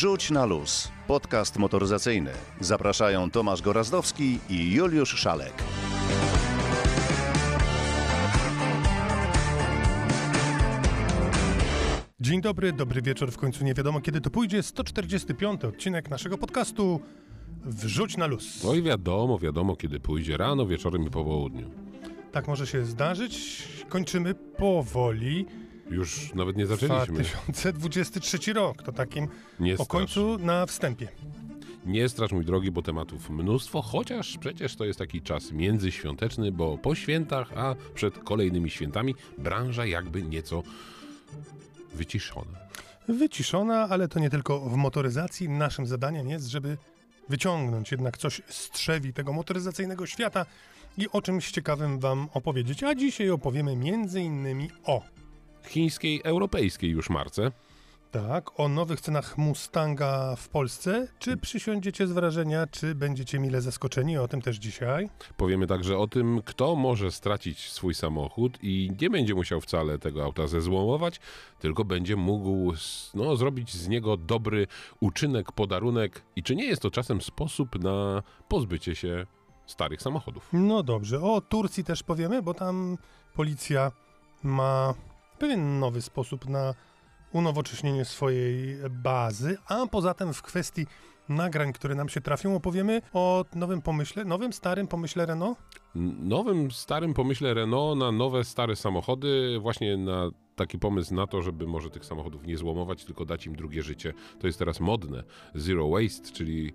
Wrzuć na luz. Podcast motoryzacyjny. Zapraszają Tomasz Gorazdowski i Juliusz Szalek. Dzień dobry, dobry wieczór. W końcu nie wiadomo kiedy to pójdzie. 145 odcinek naszego podcastu Wrzuć na luz. No i wiadomo, wiadomo kiedy pójdzie. Rano, wieczorem i po południu. Tak może się zdarzyć. Kończymy powoli Już nawet nie zaczęliśmy. 2023 rok. To takim Nie o końcu na wstępie. Nie strasz, mój drogi, bo tematów mnóstwo, chociaż przecież to jest taki czas międzyświąteczny, bo po świętach, a przed kolejnymi świętami branża jakby nieco wyciszona. Wyciszona, ale to nie tylko w motoryzacji. Naszym zadaniem jest, żeby wyciągnąć jednak coś z trzewi tego motoryzacyjnego świata i o czymś ciekawym wam opowiedzieć. A dzisiaj opowiemy między innymi o Chińskiej, europejskiej już marce. Tak, o nowych cenach Mustanga w Polsce. Czy przysiądziecie z wrażenia, czy będziecie mile zaskoczeni? O tym też dzisiaj. Powiemy także o tym, kto może stracić swój samochód i nie będzie musiał wcale tego auta zezłomować, tylko będzie mógł no, zrobić z niego dobry uczynek, podarunek. I czy nie jest to czasem sposób na pozbycie się starych samochodów? No dobrze, o Turcji też powiemy, bo tam policja ma pewien nowy sposób na unowocześnienie swojej bazy, a poza tym w kwestii nagrań, które nam się trafią, opowiemy o nowym pomyśle, nowym, starym pomyśle Renault. Nowym, starym pomyśle Renault na nowe, stare samochody, właśnie na taki pomysł na to, żeby może tych samochodów nie złomować, tylko dać im drugie życie. To jest teraz modne. Zero waste, czyli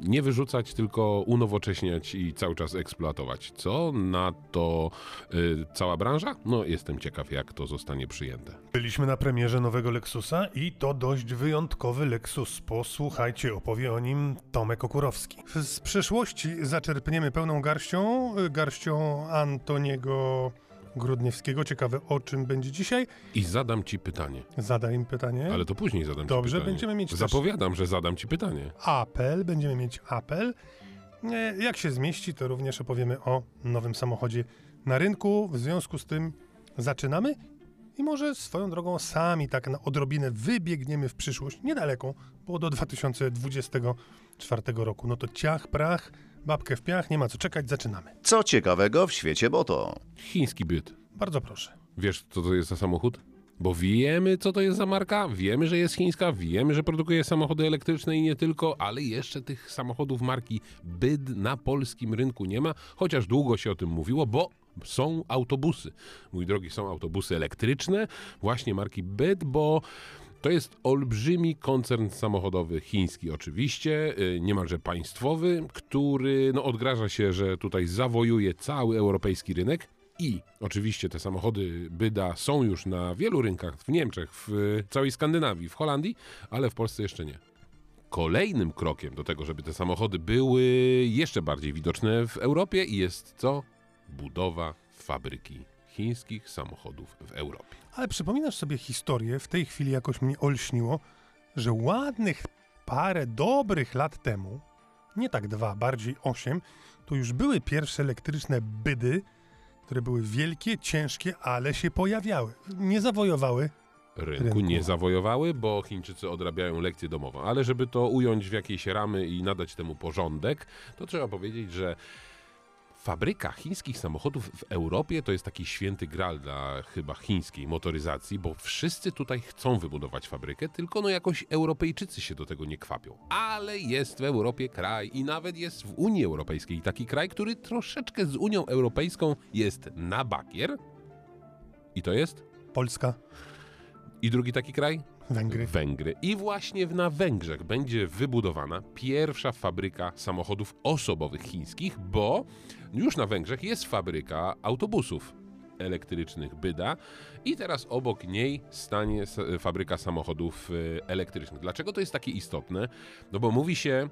nie wyrzucać, tylko unowocześniać i cały czas eksploatować. Co na to y, cała branża? No, jestem ciekaw, jak to zostanie przyjęte. Byliśmy na premierze nowego Lexusa i to dość wyjątkowy Lexus. Posłuchajcie, opowie o nim Tomek Okurowski. Z przeszłości zaczerpniemy pełną garścią, y, garścią Antoniego Grudniewskiego. Ciekawe o czym będzie dzisiaj. I zadam ci pytanie. Zadaj im pytanie. Ale to później zadam Dobrze, ci pytanie. będziemy mieć też- Zapowiadam, że zadam ci pytanie. apel, będziemy mieć apel. Jak się zmieści, to również opowiemy o nowym samochodzie na rynku. W związku z tym zaczynamy i może swoją drogą sami tak na odrobinę wybiegniemy w przyszłość, niedaleką, bo do 2024 roku. No to ciach, prach, babkę w piach, nie ma co czekać, zaczynamy. Co ciekawego w świecie Boto? Chiński byt. Bardzo proszę. Wiesz, co to jest za samochód? Bo wiemy, co to jest za marka, wiemy, że jest chińska, wiemy, że produkuje samochody elektryczne i nie tylko, ale jeszcze tych samochodów marki BYD na polskim rynku nie ma, chociaż długo się o tym mówiło, bo są autobusy. Mój drogi, są autobusy elektryczne, właśnie marki BYD, bo to jest olbrzymi koncern samochodowy chiński, oczywiście, y, niemalże państwowy, który no, odgraża się, że tutaj zawojuje cały europejski rynek. I oczywiście te samochody Byda są już na wielu rynkach w Niemczech, w y, całej Skandynawii, w Holandii, ale w Polsce jeszcze nie. Kolejnym krokiem do tego, żeby te samochody były jeszcze bardziej widoczne w Europie jest co? Budowa fabryki chińskich samochodów w Europie. Ale przypominasz sobie historię, w tej chwili jakoś mnie olśniło, że ładnych parę dobrych lat temu, nie tak dwa, bardziej osiem, to już były pierwsze elektryczne bydy, które były wielkie, ciężkie, ale się pojawiały. Nie zawojowały. Rynku, Rynku. nie zawojowały, bo Chińczycy odrabiają lekcję domową. Ale żeby to ująć w jakiejś ramy i nadać temu porządek, to trzeba powiedzieć, że fabryka chińskich samochodów w Europie to jest taki święty gral dla chyba chińskiej motoryzacji, bo wszyscy tutaj chcą wybudować fabrykę, tylko no jakoś Europejczycy się do tego nie kwapią. Ale jest w Europie kraj i nawet jest w Unii Europejskiej taki kraj, który troszeczkę z Unią Europejską jest na bakier. I to jest? Polska, I drugi taki kraj? Węgry. Węgry. I właśnie na Węgrzech będzie wybudowana pierwsza fabryka samochodów osobowych chińskich, bo już na Węgrzech jest fabryka autobusów elektrycznych Byda i teraz obok niej stanie fabryka samochodów y, elektrycznych. Dlaczego to jest takie istotne? No bo mówi się,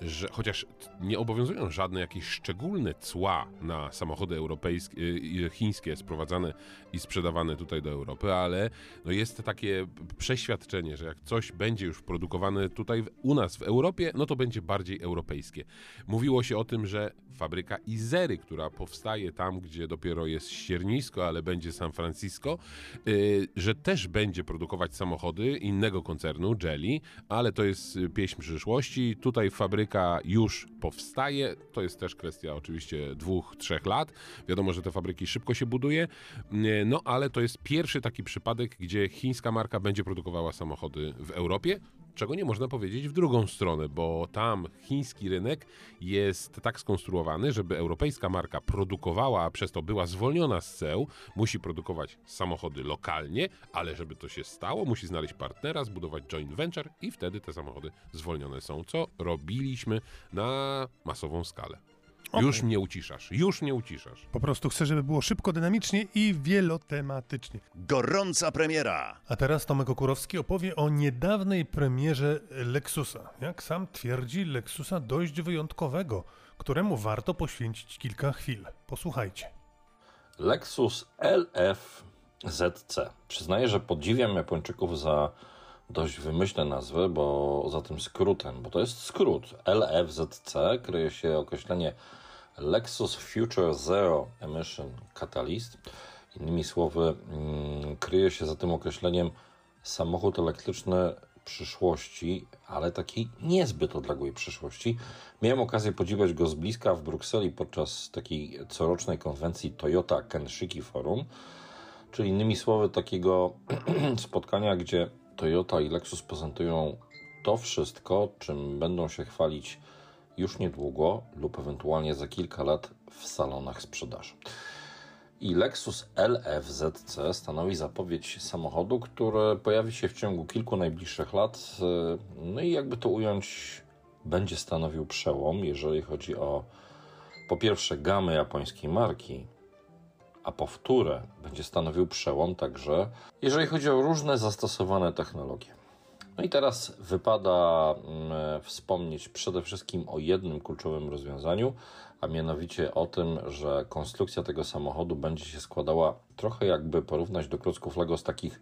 że chociaż nie obowiązują żadne jakieś szczególne cła na samochody europejskie, y, y, chińskie sprowadzane i sprzedawane tutaj do Europy, ale no jest takie przeświadczenie, że jak coś będzie już produkowane tutaj u nas w Europie, no to będzie bardziej europejskie. Mówiło się o tym, że fabryka Izery, która powstaje tam, gdzie dopiero jest ściernisko, ale będzie San Francisco, y, że też będzie produkować samochody innego koncernu, Jelly, ale to jest pieśń przyszłości. Tutaj fabryka już powstaje, to jest też kwestia oczywiście dwóch, trzech lat. Wiadomo, że te fabryki szybko się buduje, no ale to jest pierwszy taki przypadek, gdzie chińska marka będzie produkowała samochody w Europie czego nie można powiedzieć w drugą stronę, bo tam chiński rynek jest tak skonstruowany, żeby europejska marka produkowała, a przez to była zwolniona z ceł, musi produkować samochody lokalnie, ale żeby to się stało, musi znaleźć partnera, zbudować joint venture i wtedy te samochody zwolnione są, co robiliśmy na masową skalę. Okej. Już nie uciszasz, już nie uciszasz. Po prostu chcę, żeby było szybko, dynamicznie i wielotematycznie. Gorąca premiera. A teraz Tomek Okurowski opowie o niedawnej premierze Lexusa. Jak sam twierdzi, Lexusa dość wyjątkowego, któremu warto poświęcić kilka chwil. Posłuchajcie. Lexus LF ZC. Przyznaję, że podziwiam Japończyków za dość wymyślne nazwy, bo za tym skrótem, bo to jest skrót. LFZC kryje się określenie Lexus Future Zero Emission Catalyst. Innymi słowy, mm, kryje się za tym określeniem samochód elektryczny przyszłości, ale takiej niezbyt odległej przyszłości. Miałem okazję podziwiać go z bliska w Brukseli podczas takiej corocznej konwencji Toyota Kenshiki Forum, czyli innymi słowy takiego spotkania, gdzie Toyota i Lexus prezentują to wszystko, czym będą się chwalić już niedługo lub ewentualnie za kilka lat w salonach sprzedaży. I Lexus LFZC stanowi zapowiedź samochodu, który pojawi się w ciągu kilku najbliższych lat. No i jakby to ująć, będzie stanowił przełom, jeżeli chodzi o po pierwsze gamę japońskiej marki, a po wtóre będzie stanowił przełom także, jeżeli chodzi o różne zastosowane technologie. No i teraz wypada mm, wspomnieć przede wszystkim o jednym kluczowym rozwiązaniu, a mianowicie o tym, że konstrukcja tego samochodu będzie się składała trochę jakby porównać do klocków Lego z takich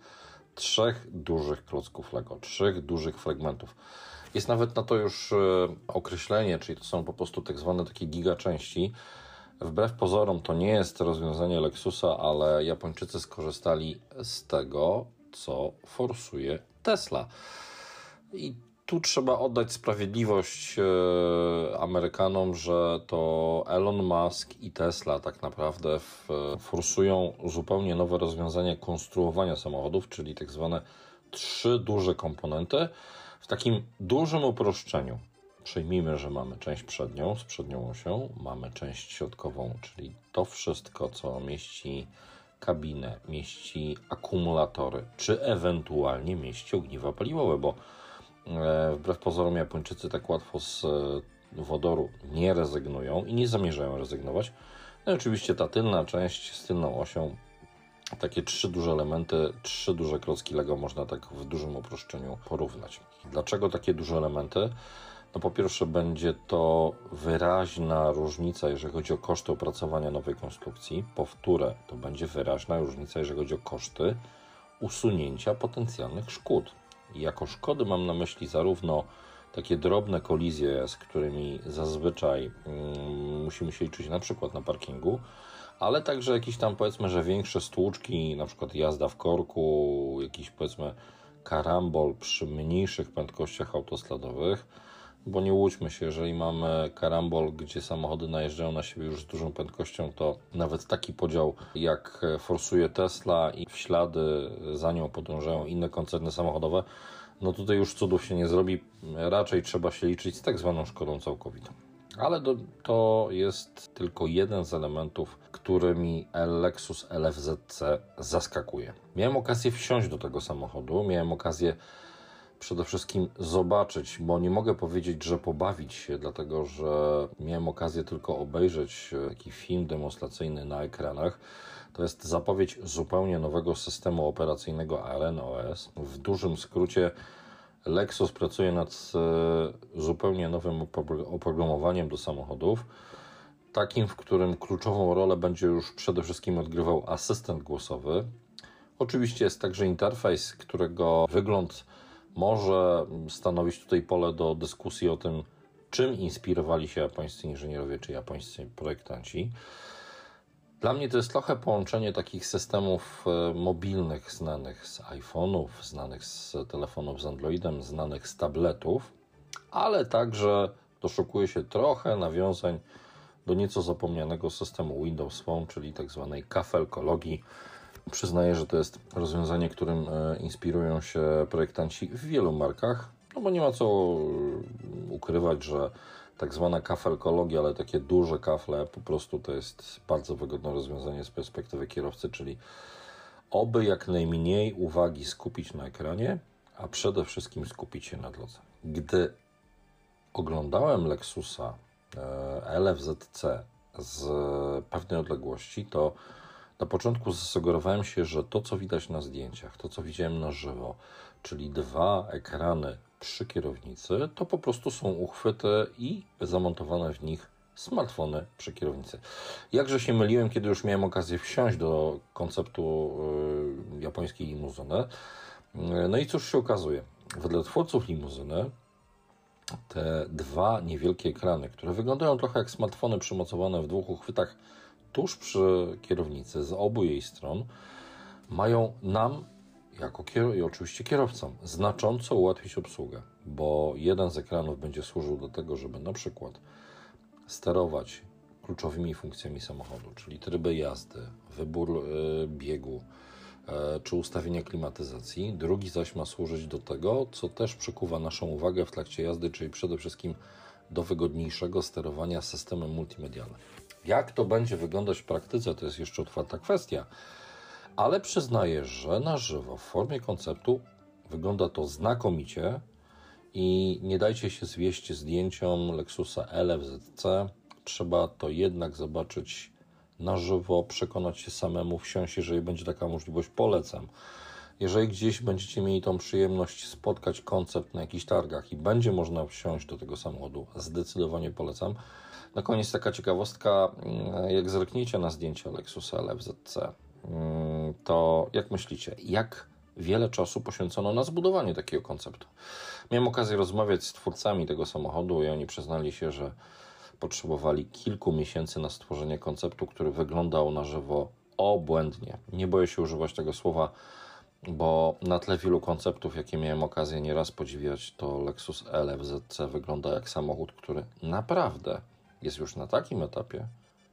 trzech dużych klocków Lego, trzech dużych fragmentów. Jest nawet na to już e, określenie, czyli to są po prostu tak zwane takie gigaczęści. Wbrew pozorom to nie jest rozwiązanie Lexusa, ale Japończycy skorzystali z tego, co forsuje Tesla. I tu trzeba oddać sprawiedliwość e, Amerykanom, że to Elon Musk i Tesla tak naprawdę forsują zupełnie nowe rozwiązanie konstruowania samochodów, czyli tak zwane trzy duże komponenty w takim dużym uproszczeniu. Przyjmijmy, że mamy część przednią z przednią osią, mamy część środkową, czyli to wszystko, co mieści kabinę, mieści akumulatory, czy ewentualnie mieści ogniwa paliwowe, bo e, wbrew pozorom Japończycy tak łatwo z e, wodoru nie rezygnują i nie zamierzają rezygnować. No i oczywiście ta tylna część z tylną osią, takie trzy duże elementy, trzy duże klocki Lego można tak w dużym uproszczeniu porównać. Dlaczego takie duże elementy? No po pierwsze będzie to wyraźna różnica, jeżeli chodzi o koszty opracowania nowej konstrukcji. Po wtóre to będzie wyraźna różnica, jeżeli chodzi o koszty usunięcia potencjalnych szkód. I jako szkody mam na myśli zarówno takie drobne kolizje, z którymi zazwyczaj mm, musimy się liczyć na przykład na parkingu, ale także jakieś tam powiedzmy, że większe stłuczki, na przykład jazda w korku, jakiś powiedzmy karambol przy mniejszych prędkościach autostradowych, bo nie łudźmy się, jeżeli mamy karambol, gdzie samochody najeżdżają na siebie już z dużą prędkością, to nawet taki podział jak forsuje Tesla i w ślady za nią podążają inne koncerny samochodowe, no tutaj już cudów się nie zrobi. Raczej trzeba się liczyć z tak zwaną szkodą całkowitą. Ale do, to jest tylko jeden z elementów, którymi Lexus LFZC zaskakuje. Miałem okazję wsiąść do tego samochodu, miałem okazję przede wszystkim zobaczyć, bo nie mogę powiedzieć, że pobawić się, dlatego że miałem okazję tylko obejrzeć taki film demonstracyjny na ekranach. To jest zapowiedź zupełnie nowego systemu operacyjnego AREN OS. W dużym skrócie Lexus pracuje nad e, zupełnie nowym oprogramowaniem do samochodów, takim, w którym kluczową rolę będzie już przede wszystkim odgrywał asystent głosowy. Oczywiście jest także interfejs, którego wygląd może stanowić tutaj pole do dyskusji o tym, czym inspirowali się japońscy inżynierowie czy japońscy projektanci. Dla mnie to jest trochę połączenie takich systemów e, mobilnych znanych z iPhone'ów, znanych z telefonów z Androidem, znanych z tabletów, ale także doszukuje się trochę nawiązań do nieco zapomnianego systemu Windows Phone, czyli tak zwanej kafelkologii. Przyznaję, że to jest rozwiązanie, którym e, inspirują się projektanci w wielu markach, no bo nie ma co e, ukrywać, że tak zwana kafelkologia, ale takie duże kafle, po prostu to jest bardzo wygodne rozwiązanie z perspektywy kierowcy, czyli oby jak najmniej uwagi skupić na ekranie, a przede wszystkim skupić się na drodze. Gdy oglądałem Lexusa e, LFZC z pewnej odległości, to na początku zasugerowałem się, że to, co widać na zdjęciach, to, co widziałem na żywo, czyli dwa ekrany przy kierownicy, to po prostu są uchwyty i zamontowane w nich smartfony przy kierownicy. Jakże się myliłem, kiedy już miałem okazję wsiąść do konceptu y, japońskiej limuzyny. Y, no i cóż się okazuje? Wedle twórców limuzyny te dwa niewielkie ekrany, które wyglądają trochę jak smartfony przymocowane w dwóch uchwytach tuż przy kierownicy z obu jej stron, mają nam jako i oczywiście kierowcom znacząco ułatwić obsługę, bo jeden z ekranów będzie służył do tego, żeby na przykład sterować kluczowymi funkcjami samochodu, czyli tryby jazdy, wybór y, biegu y, czy ustawienia klimatyzacji. Drugi zaś ma służyć do tego, co też przykuwa naszą uwagę w trakcie jazdy, czyli przede wszystkim do wygodniejszego sterowania systemem multimedialnym. Jak to będzie wyglądać w praktyce, to jest jeszcze otwarta kwestia ale przyznaję, że na żywo w formie konceptu wygląda to znakomicie i nie dajcie się zwieść zdjęciom Lexusa LFZC. Trzeba to jednak zobaczyć na żywo, przekonać się samemu, wsiąść, jeżeli będzie taka możliwość, polecam. Jeżeli gdzieś będziecie mieli tą przyjemność spotkać koncept na jakichś targach i będzie można wsiąść do tego samochodu, zdecydowanie polecam. Na koniec taka ciekawostka, jak zerkniecie na zdjęcie Lexusa LFZC, Mm, to jak myślicie, jak wiele czasu poświęcono na zbudowanie takiego konceptu? Miałem okazję rozmawiać z twórcami tego samochodu i oni przyznali się, że potrzebowali kilku miesięcy na stworzenie konceptu, który wyglądał na żywo obłędnie. Nie boję się używać tego słowa, bo na tle wielu konceptów, jakie miałem okazję nieraz podziwiać, to Lexus LFZC wygląda jak samochód, który naprawdę jest już na takim etapie,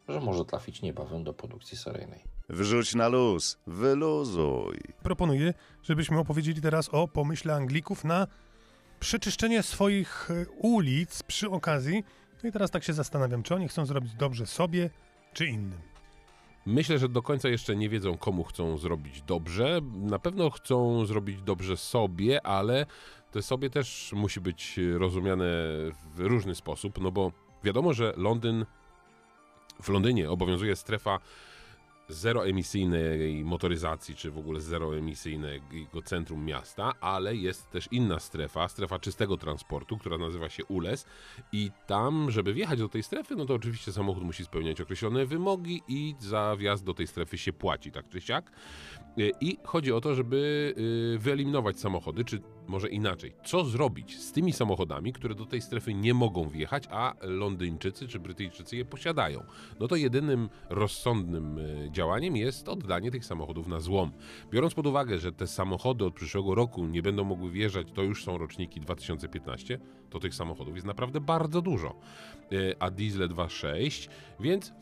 że może trafić niebawem do produkcji seryjnej. Wrzuć na luz, wyluzuj. Proponuję, żebyśmy opowiedzieli teraz o pomyśle Anglików na przeczyszczenie swoich e, ulic przy okazji. No i teraz tak się zastanawiam, czy oni chcą zrobić dobrze sobie, czy innym. Myślę, że do końca jeszcze nie wiedzą, komu chcą zrobić dobrze. Na pewno chcą zrobić dobrze sobie, ale to sobie też musi być rozumiane w różny sposób, no bo wiadomo, że Londyn w Londynie obowiązuje strefa zeroemisyjnej motoryzacji, czy w ogóle zeroemisyjnego centrum miasta, ale jest też inna strefa, strefa czystego transportu, która nazywa się ULES i tam, żeby wjechać do tej strefy, no to oczywiście samochód musi spełniać określone wymogi i za wjazd do tej strefy się płaci, tak czy siak. I chodzi o to, żeby y, wyeliminować samochody, czy może inaczej, co zrobić z tymi samochodami, które do tej strefy nie mogą wjechać, a Londyńczycy czy Brytyjczycy je posiadają. No to jedynym rozsądnym y, działaniem jest oddanie tych samochodów na złom. Biorąc pod uwagę, że te samochody od przyszłego roku nie będą mogły wjeżdżać, to już są roczniki 2015, to tych samochodów jest naprawdę bardzo dużo. Y, a diesle 2.6, więc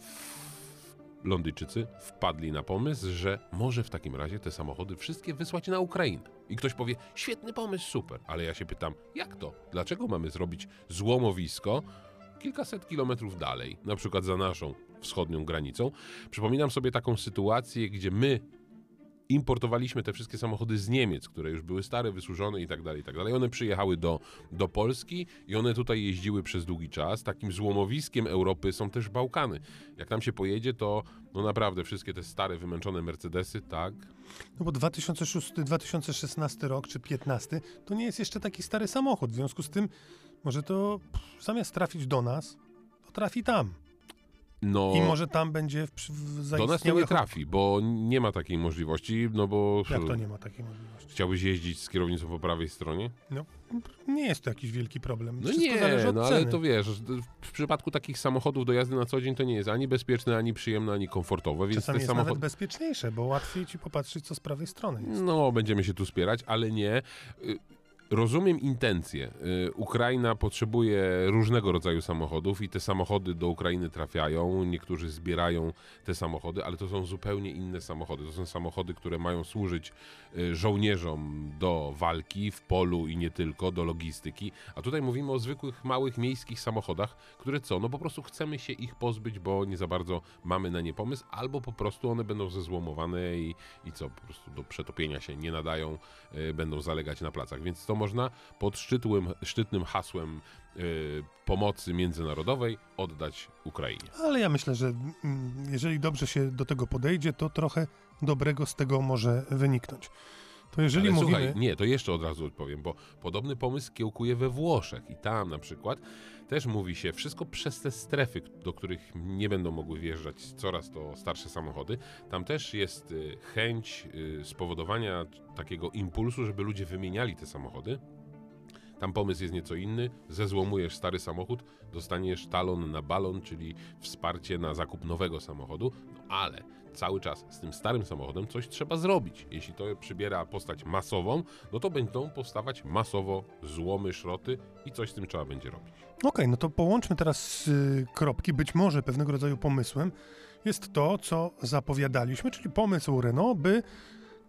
Londyjczycy wpadli na pomysł, że może w takim razie te samochody wszystkie wysłać na Ukrainę. I ktoś powie, świetny pomysł, super, ale ja się pytam, jak to? Dlaczego mamy zrobić złomowisko kilkaset kilometrów dalej, na przykład za naszą wschodnią granicą? Przypominam sobie taką sytuację, gdzie my importowaliśmy te wszystkie samochody z Niemiec, które już były stare, wysłużone i tak dalej, i tak dalej. One przyjechały do, do Polski i one tutaj jeździły przez długi czas. Takim złomowiskiem Europy są też Bałkany. Jak tam się pojedzie, to no naprawdę wszystkie te stare, wymęczone Mercedesy, tak. No bo 2006, 2016 rok czy 15 to nie jest jeszcze taki stary samochód. W związku z tym może to pff, zamiast trafić do nas, to trafi tam. No, I może tam będzie w, w do nas to nie trafi, bo nie ma takiej możliwości, no bo Jak to nie ma takiej możliwości? chciałbyś jeździć z kierownicą po prawej stronie? No, nie jest to jakiś wielki problem. No Wszystko nie, zależy od no ale to wiesz, w przypadku takich samochodów do jazdy na co dzień to nie jest ani bezpieczne, ani przyjemne, ani komfortowe, więc Czasami te jest samochody... nawet bezpieczniejsze, bo łatwiej ci popatrzeć, co z prawej strony jest. No, będziemy się tu spierać, ale nie. Y, Rozumiem intencje. Y, Ukraina potrzebuje różnego rodzaju samochodów i te samochody do Ukrainy trafiają. Niektórzy zbierają te samochody, ale to są zupełnie inne samochody. To są samochody, które mają służyć y, żołnierzom do walki w polu i nie tylko, do logistyki. A tutaj mówimy o zwykłych, małych, miejskich samochodach, które co? No po prostu chcemy się ich pozbyć, bo nie za bardzo mamy na nie pomysł, albo po prostu one będą zezłomowane i, i co? Po prostu do przetopienia się nie nadają, y, będą zalegać na placach. Więc to można pod szczytłym, szczytnym hasłem y, pomocy międzynarodowej oddać Ukrainie. Ale ja myślę, że mm, jeżeli dobrze się do tego podejdzie, to trochę dobrego z tego może wyniknąć. To jeżeli Ale mówimy... słuchaj, nie, to jeszcze od razu odpowiem, bo podobny pomysł kiełkuje we Włoszech i tam na przykład też mówi się wszystko przez te strefy, do których nie będą mogły wjeżdżać coraz to starsze samochody. Tam też jest y, chęć y, spowodowania takiego impulsu, żeby ludzie wymieniali te samochody. Tam pomysł jest nieco inny. Zezłomujesz stary samochód, dostaniesz talon na balon, czyli wsparcie na zakup nowego samochodu, no ale cały czas z tym starym samochodem coś trzeba zrobić. Jeśli to przybiera postać masową, no to będą powstawać masowo złomy, szroty i coś z tym trzeba będzie robić. Okej, no to połączmy teraz y, kropki. Być może pewnego rodzaju pomysłem jest to, co zapowiadaliśmy, czyli pomysł Renault, by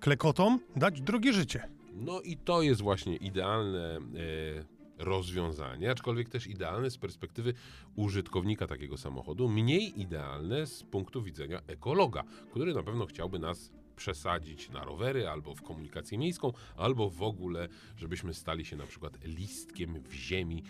klekotom dać drogie życie. No i to jest właśnie idealne e, rozwiązanie, aczkolwiek też idealne z perspektywy użytkownika takiego samochodu, mniej idealne z punktu widzenia ekologa, który na pewno chciałby nas przesadzić na rowery albo w komunikację miejską, albo w ogóle, żebyśmy stali się na przykład listkiem w ziemi.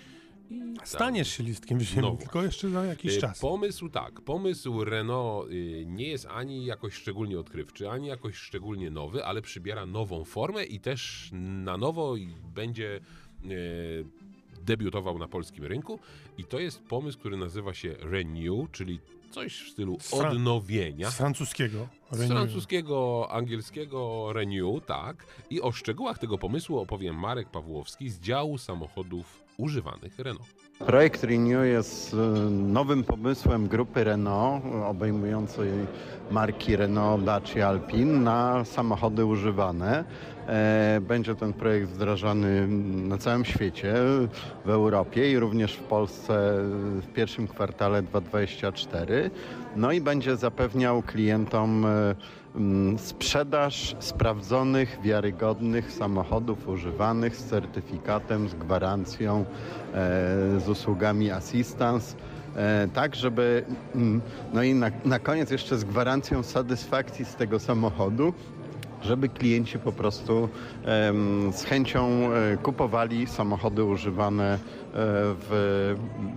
Tam- Staniesz się listkiem w ziemi, No tylko jeszcze za jakiś Y, czas. Pomysł tak, pomysł Renault y, nie jest ani jakoś szczególnie odkrywczy, ani jakoś szczególnie nowy, ale przybiera nową formę i też na nowo będzie y, debiutował na polskim rynku. I to jest pomysł, który nazywa się Renew, czyli coś w stylu Z odnowienia. Z francuskiego. Z Renault. francuskiego, angielskiego Renew, tak. I o szczegółach tego pomysłu opowie Marek Pawłowski z działu samochodów używanych Renault. Projekt Renew jest e, nowym pomysłem grupy Renault, obejmującej marki Renault, Dacia, Alpine na samochody używane. E, Będzie ten projekt wdrażany na całym świecie, w Europie i również w Polsce w pierwszym kwartale 2024. No i będzie zapewniał klientom e, sprzedaż sprawdzonych, wiarygodnych samochodów używanych z certyfikatem, z gwarancją, e, z usługami assistance. Tak, żeby. No i na, na koniec jeszcze z gwarancją satysfakcji z tego samochodu, żeby klienci po prostu z chęcią e, kupowali samochody używane e, w,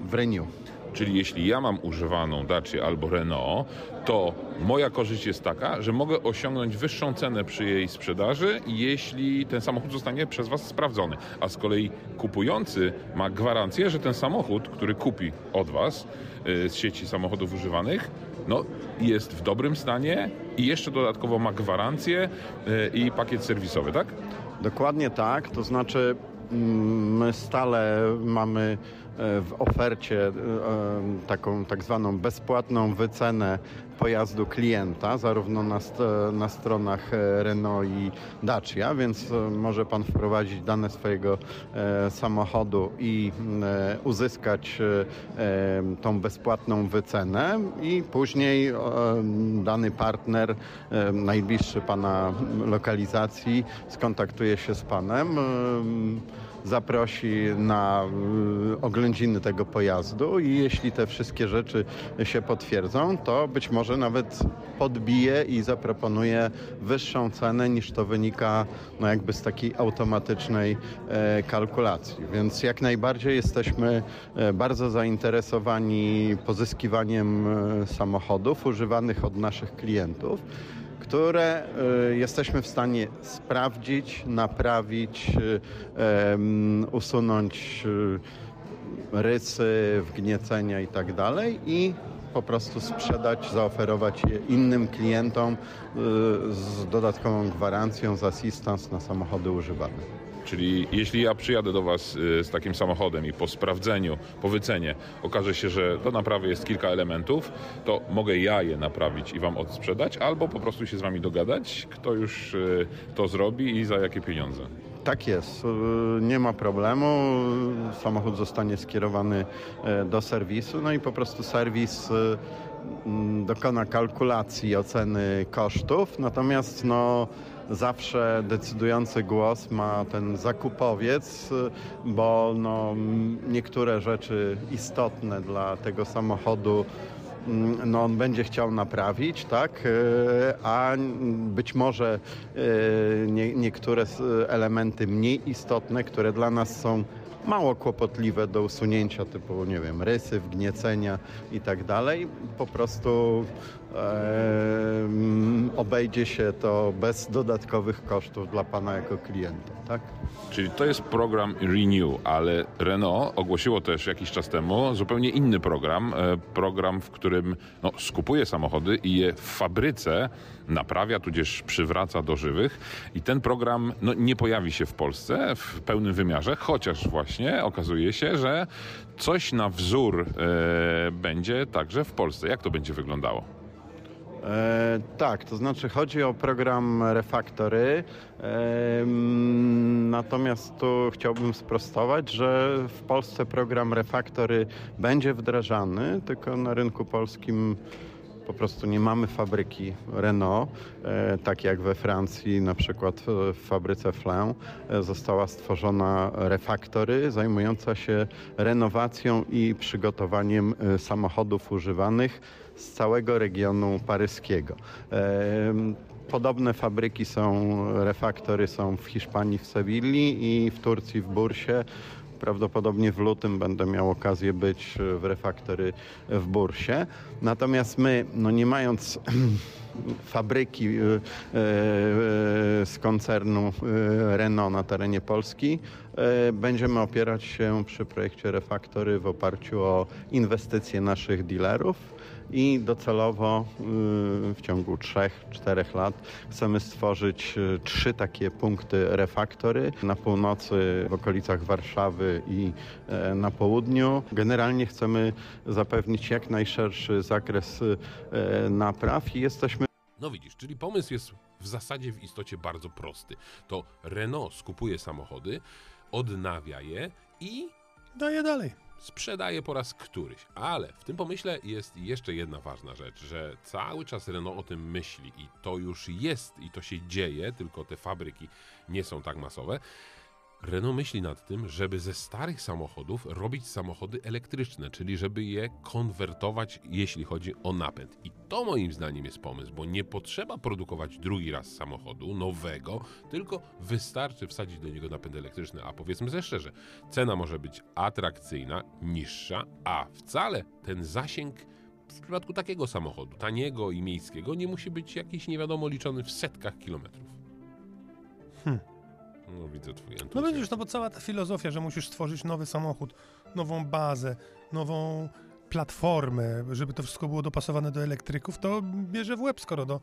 w Renew. Czyli jeśli ja mam używaną Dacia albo Renault, to moja korzyść jest taka, że mogę osiągnąć wyższą cenę przy jej sprzedaży, jeśli ten samochód zostanie przez Was sprawdzony. A z kolei kupujący ma gwarancję, że ten samochód, który kupi od Was y, z sieci samochodów używanych, no, jest w dobrym stanie i jeszcze dodatkowo ma gwarancję y, i pakiet serwisowy, tak? Dokładnie tak, to znaczy mm, my stale mamy e, w ofercie e, e, taką tak zwaną bezpłatną wycenę pojazdu klienta, zarówno na, st- na stronach e, Renault i Dacia, więc e, może Pan wprowadzić dane swojego e, samochodu i uzyskać tą bezpłatną wycenę i później dany partner, najbliższy Pana lokalizacji, skontaktuje się z Panem. Zaprosi na y, oględziny tego pojazdu i jeśli te wszystkie rzeczy się potwierdzą, to być może nawet podbije i zaproponuje wyższą cenę niż to wynika no jakby z takiej automatycznej e, kalkulacji. Więc jak najbardziej jesteśmy e, bardzo zainteresowani pozyskiwaniem e, samochodów używanych od naszych klientów które y, jesteśmy w stanie sprawdzić, naprawić, y, usunąć y, rysy, wgniecenia i tak dalej i po prostu sprzedać, zaoferować je innym klientom z dodatkową gwarancją, z assistance na samochody używane. Czyli jeśli ja przyjadę do Was y, z takim samochodem i po sprawdzeniu, po wycenie okaże się, że do naprawy jest kilka elementów, to mogę ja je naprawić i Wam odsprzedać, albo po prostu się z Wami dogadać, kto już y, to zrobi i za jakie pieniądze. Tak jest, y, nie ma problemu. Samochód zostanie skierowany do serwisu, no i po prostu serwis mm, dokona kalkulacji oceny kosztów, natomiast no, zawsze decydujący głos ma ten zakupowiec, bo no, niektóre rzeczy istotne dla tego samochodu mm, no on będzie chciał naprawić, tak? E, A być może e, nie, niektóre elementy mniej istotne, które dla nas są mało kłopotliwe do usunięcia, typu, nie wiem, rysy, wgniecenia i tak dalej, po prostu obejdzie się to bez dodatkowych kosztów dla Pana jako klienta, tak? Czyli to jest program Renew, ale Renault ogłosiło też jakiś czas temu zupełnie inny program. e, Program, w którym no, skupuje samochody i je w fabryce naprawia, tudzież przywraca do żywych. I ten program no, nie pojawi się w Polsce w pełnym wymiarze, chociaż właśnie okazuje się, że coś na wzór e, będzie także w Polsce. Jak to będzie wyglądało? E, tak, to znaczy chodzi o program Refactory. E, natomiast tu chciałbym sprostować, że w Polsce program Refactory będzie wdrażany, tylko na rynku polskim po prostu nie mamy fabryki Renault, e, tak jak we Francji, na przykład e, w fabryce Flin e, została stworzona Refactory zajmująca się renowacją i przygotowaniem samochodów używanych z całego regionu paryskiego. Podobne fabryki są, refaktory są w Hiszpanii, w Sewilli i w Turcji, w Bursie. Prawdopodobnie w lutym będę miał okazję być w refaktory w Bursie. Natomiast my, no nie mając fabryki y, y, z koncernu Renault na terenie Polski, będziemy opierać się przy projekcie refaktory w oparciu o inwestycje naszych dealerów i docelowo y, w ciągu 3-4 lat chcemy stworzyć y, trzy takie punkty refaktory na północy, w okolicach Warszawy i e, na południu. Generalnie chcemy zapewnić jak najszerszy zakres y, e, napraw i jesteśmy No widzisz, czyli pomysł jest w zasadzie w istocie bardzo prosty. To Renault skupuje samochody, odnawia je i Daję dalej. Sprzedaje po raz któryś. Ale w tym pomyśle jest jeszcze jedna ważna rzecz, że cały czas Renault o tym myśli i to już jest i to się dzieje, tylko te fabryki nie są tak masowe. Renault myśli nad tym, żeby ze starych samochodów robić samochody elektryczne, czyli żeby je konwertować, jeśli chodzi o napęd. I to moim zdaniem jest pomysł, bo nie potrzeba produkować drugi raz samochodu nowego, tylko wystarczy wsadzić do niego napęd elektryczny. A powiedzmy sobie szczerze, cena może być atrakcyjna, niższa, a wcale ten zasięg w przypadku takiego samochodu, taniego i miejskiego, nie musi być jakiś nie wiadomo liczony w setkach kilometrów. No widzę twój No entuzjazm. widzisz, no bo cała ta filozofia, że musisz stworzyć nowy samochód, nową bazę, nową platformę, żeby to wszystko było dopasowane do elektryków, to bierze w łeb, skoro do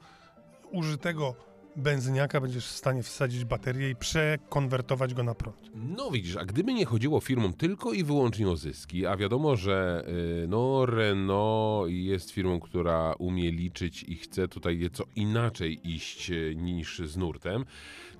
użytego benzyniaka będziesz w stanie wsadzić baterię i przekonwertować go na prąd. No widzisz, a gdyby nie chodziło firmom tylko i wyłącznie o zyski, a wiadomo, że y, no Renault jest firmą, która umie liczyć i chce tutaj nieco inaczej iść y, niż z nurtem,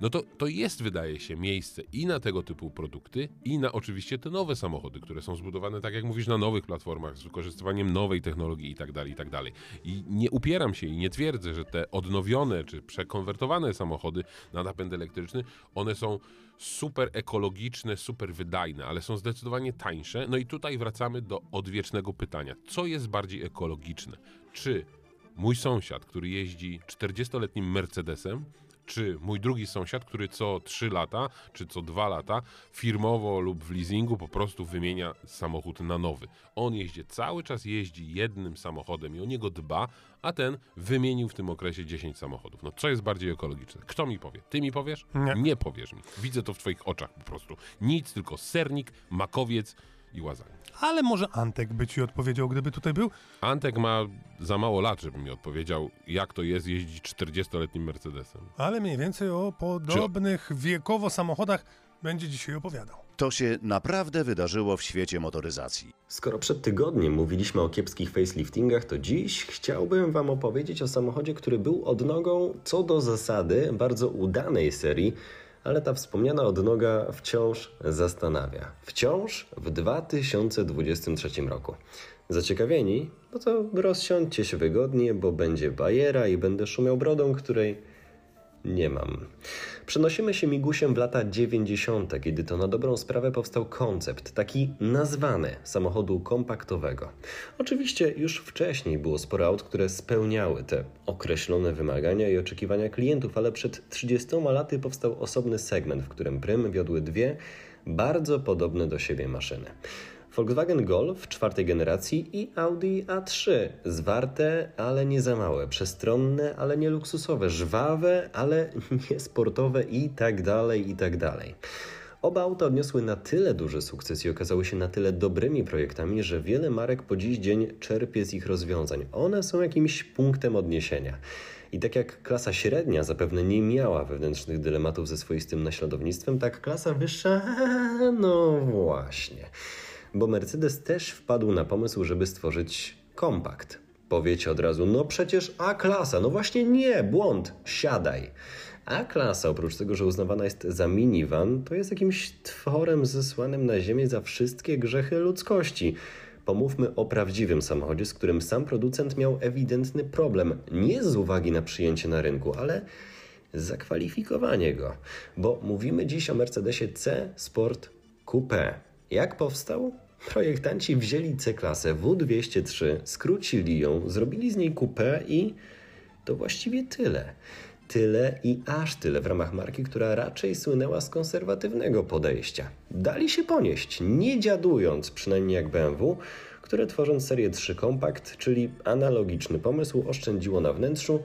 no to, to jest, wydaje się, miejsce i na tego typu produkty, i na oczywiście te nowe samochody, które są zbudowane, tak jak mówisz, na nowych platformach, z wykorzystywaniem nowej technologii i tak dalej, i tak dalej. I nie upieram się i nie twierdzę, że te odnowione czy przekonwertowane samochody na napęd elektryczny, one są super ekologiczne, super wydajne, ale są zdecydowanie tańsze. No i tutaj wracamy do odwiecznego pytania. Co jest bardziej ekologiczne? Czy mój sąsiad, który jeździ 40-letnim Mercedesem, czy mój drugi sąsiad, który co 3 lata, czy co 2 lata firmowo lub w leasingu po prostu wymienia samochód na nowy. On jeździ cały czas jeździ jednym samochodem i o niego dba, a ten wymienił w tym okresie 10 samochodów. No co jest bardziej ekologiczne? Kto mi powie? Ty mi powiesz? Nie. Nie powiesz mi. Widzę to w twoich oczach po prostu. Nic, tylko sernik, makowiec i łazami. Ale może Antek by ci odpowiedział, gdyby tutaj był? Antek ma za mało lat, żeby mi odpowiedział, jak to jest jeździć 40-letnim Mercedesem. Ale mniej więcej o podobnych wiekowo samochodach będzie dzisiaj opowiadał. To się naprawdę wydarzyło w świecie motoryzacji. Skoro przed tygodniem mówiliśmy o kiepskich faceliftingach, to dziś chciałbym Wam opowiedzieć o samochodzie, który był odnogą co do zasady bardzo udanej serii, ale ta wspomniana odnoga wciąż zastanawia. Wciąż w 2023 roku. Zaciekawieni? No to rozsiądźcie się wygodnie, bo będzie bajera i będę szumiał brodą, której nie mam. Przenosimy się migusiem w lata 90., kiedy to na dobrą sprawę powstał koncept, taki nazwany samochodu kompaktowego. Oczywiście już wcześniej było sporo aut, które spełniały te określone wymagania i oczekiwania klientów, ale przed 30 laty powstał osobny segment, w którym prym wiodły dwie bardzo podobne do siebie maszyny. Volkswagen Golf czwartej generacji i Audi A3. Zwarte, ale nie za małe, przestronne, ale nie luksusowe, żwawe, ale nie sportowe i tak dalej, i tak dalej. Oba auta odniosły na tyle duży sukces i okazały się na tyle dobrymi projektami, że wiele marek po dziś dzień czerpie z ich rozwiązań. One są jakimś punktem odniesienia. I tak jak klasa średnia zapewne nie miała wewnętrznych dylematów ze swoistym naśladownictwem, tak klasa wyższa, no właśnie bo Mercedes też wpadł na pomysł, żeby stworzyć kompakt. Powiecie od razu, no przecież A-klasa, no właśnie nie, błąd, siadaj. A-klasa, oprócz tego, że uznawana jest za minivan, to jest jakimś tworem zesłanym na ziemię za wszystkie grzechy ludzkości. Pomówmy o prawdziwym samochodzie, z którym sam producent miał ewidentny problem. Nie z uwagi na przyjęcie na rynku, ale zakwalifikowanie go. Bo mówimy dziś o Mercedesie C Sport Coupe. Jak powstał? Projektanci wzięli C-klasę W203, skrócili ją, zrobili z niej coupé i to właściwie tyle. Tyle i aż tyle w ramach marki, która raczej słynęła z konserwatywnego podejścia. Dali się ponieść, nie dziadując, przynajmniej jak BMW, które tworząc serię 3 Compact, czyli analogiczny pomysł, oszczędziło na wnętrzu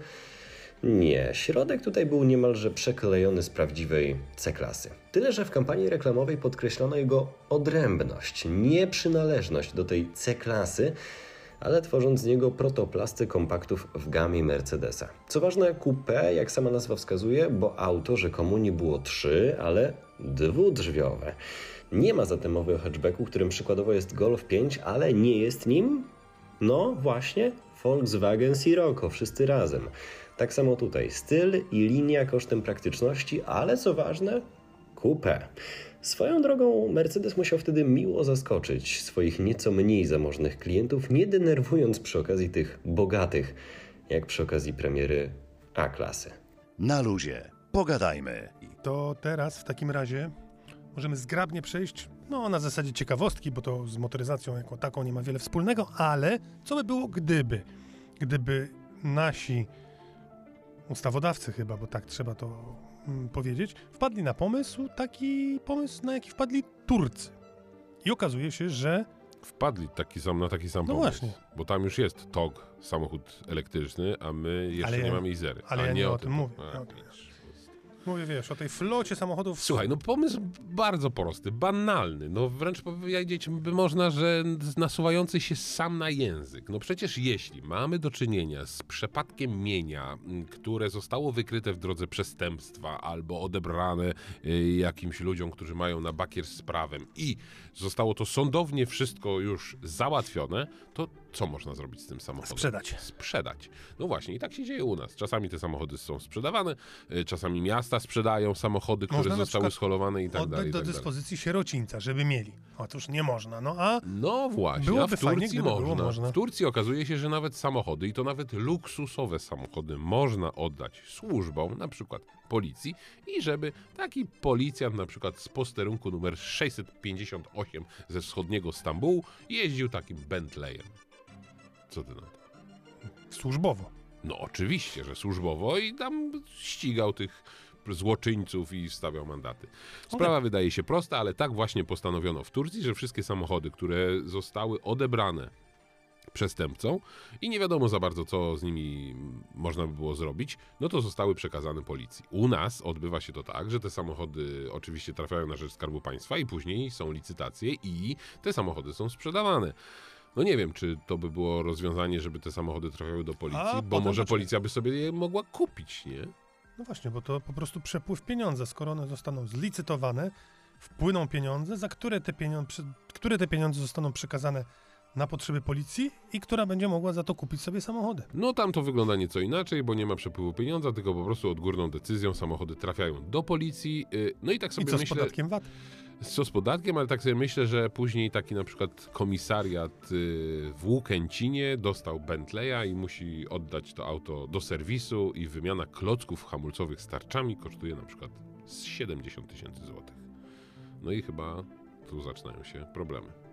nie, środek tutaj był niemalże przeklejony z prawdziwej C-klasy. Tyle, że w kampanii reklamowej podkreślono jego odrębność, nieprzynależność do tej C-klasy, ale tworząc z niego protoplasty kompaktów w gamie Mercedesa. Co ważne, coupé, jak sama nazwa wskazuje, bo auto rzekomo nie było trzy, ale dwudrzwiowe. Nie ma zatem mowy o hatchbacku, którym przykładowo jest Golf 5, ale nie jest nim? No właśnie, Volkswagen Sirocco, wszyscy razem. Tak samo tutaj styl i linia kosztem praktyczności, ale co ważne, kupę. Swoją drogą Mercedes musiał wtedy miło zaskoczyć swoich nieco mniej zamożnych klientów, nie denerwując przy okazji tych bogatych, jak przy okazji premiery A-klasy. Na luzie. Pogadajmy. To teraz w takim razie możemy zgrabnie przejść, no na zasadzie ciekawostki, bo to z motoryzacją jako taką nie ma wiele wspólnego, ale co by było gdyby? Gdyby nasi ustawodawcy chyba, bo tak trzeba to mm, powiedzieć, wpadli na pomysł, taki pomysł, na jaki wpadli Turcy. I okazuje się, że Wpadli taki sam, na taki sam No pomysł. właśnie. Bo tam już jest TOG, samochód elektryczny, a my jeszcze ja- nie mamy Izery. ale a ja nie o tym to- mówię, A, ja o tym. Mówię, wiesz, o tej flocie samochodów. Słuchaj, no pomysł bardzo prosty, banalny. No wręcz powiedzieć by można, że nasuwający się sam na język. No przecież jeśli mamy do czynienia z przepadkiem mienia, które zostało wykryte w drodze przestępstwa albo odebrane y, jakimś ludziom, którzy mają na bakier z prawem i zostało to sądownie wszystko już załatwione, to co można zrobić z tym samochodem? Sprzedać. Sprzedać. No właśnie, i tak się dzieje u nas. Czasami te samochody są sprzedawane, y, czasami miasta sprzedają samochody, które Można na zostały scholowane i tak Oddać dalej. do tak dalej. dyspozycji sierocińca, żeby mieli. Otóż nie można, no a No właśnie, Byłoby a w fajnie, Turcji było można. można. W Turcji okazuje się, że nawet samochody, i to nawet luksusowe samochody, można oddać służbom, na przykład policji, i żeby taki policjant, na przykład z posterunku numer 658 ze wschodniego Stambułu, jeździł takim Bentleyem. Co ty na to? służbowo. No oczywiście, że służbowo i tam ścigał tych złoczyńców i stawiał mandaty. Sprawa wydaje się prosta, ale tak właśnie postanowiono w Turcji, że wszystkie samochody, które zostały odebrane przestępcą i nie wiadomo za bardzo, co z nimi można by było zrobić, no to zostały przekazane policji. U nas odbywa się to tak, że te samochody oczywiście trafiają na rzecz Skarbu Państwa i później są licytacje i te samochody są sprzedawane. No nie wiem, czy to by było rozwiązanie, żeby te samochody trafiały do policji, A bo może policja by sobie je mogła kupić, nie? No właśnie, bo to po prostu przepływ pieniądza. Skoro one zostaną zlicytowane, wpłyną pieniądze, za które te pieniądze, które te pieniądze zostaną przekazane na potrzeby policji i która będzie mogła za to kupić sobie samochody. No tam to wygląda nieco inaczej, bo nie ma przepływu pieniądza, tylko po prostu odgórną decyzją samochody trafiają do policji. y, No i tak I sobie co z myślę, podatkiem VAT? co z podatkiem, ale tak sobie myślę, że później taki na przykład komisariat y, w Łukęcinie dostał Bentleya i musi oddać to auto do serwisu i wymiana klocków hamulcowych z tarczami kosztuje na przykład z 70 tysięcy złotych. No i chyba tu zaczynają się problemy.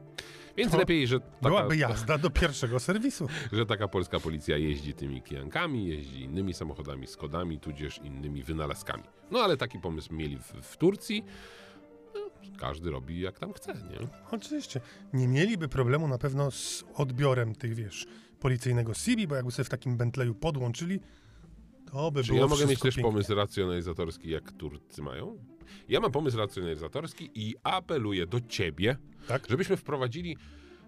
Więc To lepiej, że taka, Byłaby jazda do pierwszego serwisu. że taka polska policja jeździ tymi kijankami, jeździ innymi samochodami, Skodami, tudzież innymi wynalazkami. No ale taki pomysł mieli w, w Turcji. No, każdy robi jak tam chce, nie? Oczywiście. Nie mieliby problemu na pewno z odbiorem tych, wiesz, policyjnego CB, bo jakby sobie w takim Bentleyu podłączyli, to by Czy ja mogę mieć też pięknie. pomysł racjonalizatorski, jak Turcy mają? Ja mam pomysł racjonalizatorski i apeluję do ciebie, Tak? żebyśmy wprowadzili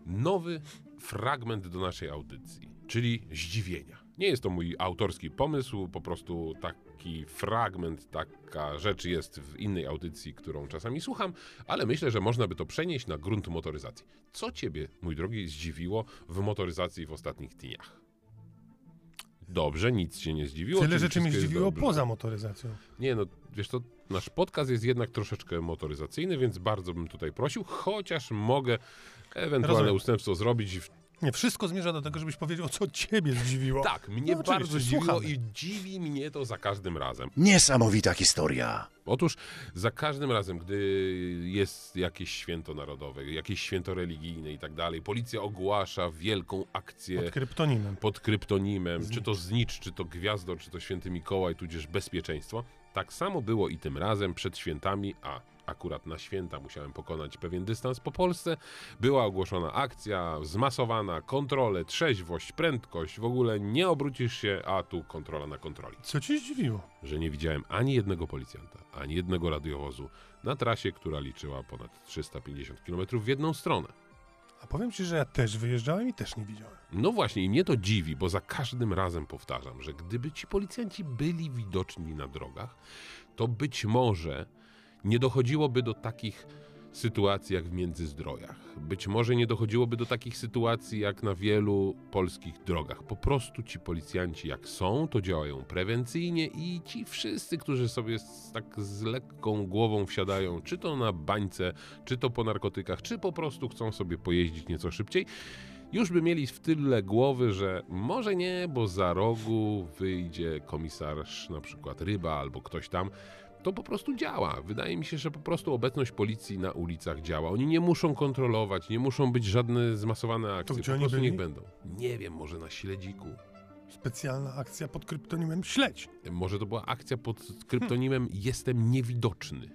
nowy fragment do naszej audycji, czyli zdziwienia. Nie jest to mój autorski pomysł, po prostu taki fragment, taka rzecz jest w innej audycji, którą czasami słucham, ale myślę, że można by to przenieść na grunt motoryzacji. Co ciebie, mój drogi, zdziwiło w motoryzacji w ostatnich dniach? Dobrze, nic się nie zdziwiło. Tyle rzeczy mnie zdziwiło poza motoryzacją. Nie no, wiesz to nasz podcast jest jednak troszeczkę motoryzacyjny, więc bardzo bym tutaj prosił, chociaż mogę ewentualne Rozumiem. ustępstwo zrobić. W... Nie, wszystko zmierza do tego, żebyś powiedział, co ciebie zdziwiło. Tak, mnie No bardzo zdziwiło słuchamy. i dziwi mnie to za każdym razem. Niesamowita historia. Otóż za każdym razem, gdy jest jakieś święto narodowe, jakieś święto religijne i tak dalej, policja ogłasza wielką akcję Pod kryptonimem. pod kryptonimem, Znicz. czy to znicz, czy to gwiazdor, czy to święty Mikołaj, tudzież bezpieczeństwo. Tak samo było i tym razem przed świętami, a akurat na święta musiałem pokonać pewien dystans po Polsce. Była ogłoszona akcja, zmasowana, kontrole, trzeźwość, prędkość, w ogóle nie obrócisz się, a tu kontrola na kontroli. Co ci zdziwiło? Że nie widziałem ani jednego policjanta, ani jednego radiowozu na trasie, która liczyła ponad 350 km w jedną stronę. A powiem ci, że ja też wyjeżdżałem i też nie widziałem. No właśnie, i mnie to dziwi, bo za każdym razem powtarzam, że gdyby ci policjanci byli widoczni na drogach, to być może nie dochodziłoby do takich sytuacji jak w Międzyzdrojach. Być może nie dochodziłoby do takich sytuacji jak na wielu polskich drogach. Po prostu ci policjanci jak są, to działają prewencyjnie i ci wszyscy, którzy sobie z, tak z lekką głową wsiadają, czy to na bańce, czy to po narkotykach, czy po prostu chcą sobie pojeździć nieco szybciej, już by mieli w tyle głowy, że może nie, bo za rogu wyjdzie komisarz, na przykład Ryba albo ktoś tam. To po prostu działa. Wydaje mi się, że po prostu obecność policji na ulicach działa. Oni nie muszą kontrolować, nie muszą być żadne zmasowane akcje. gdzie po oni prostu byli? niech będą. Nie wiem, może na śledziku. Specjalna akcja pod kryptonimem Śledź. Może to była akcja pod kryptonimem Jestem niewidoczny.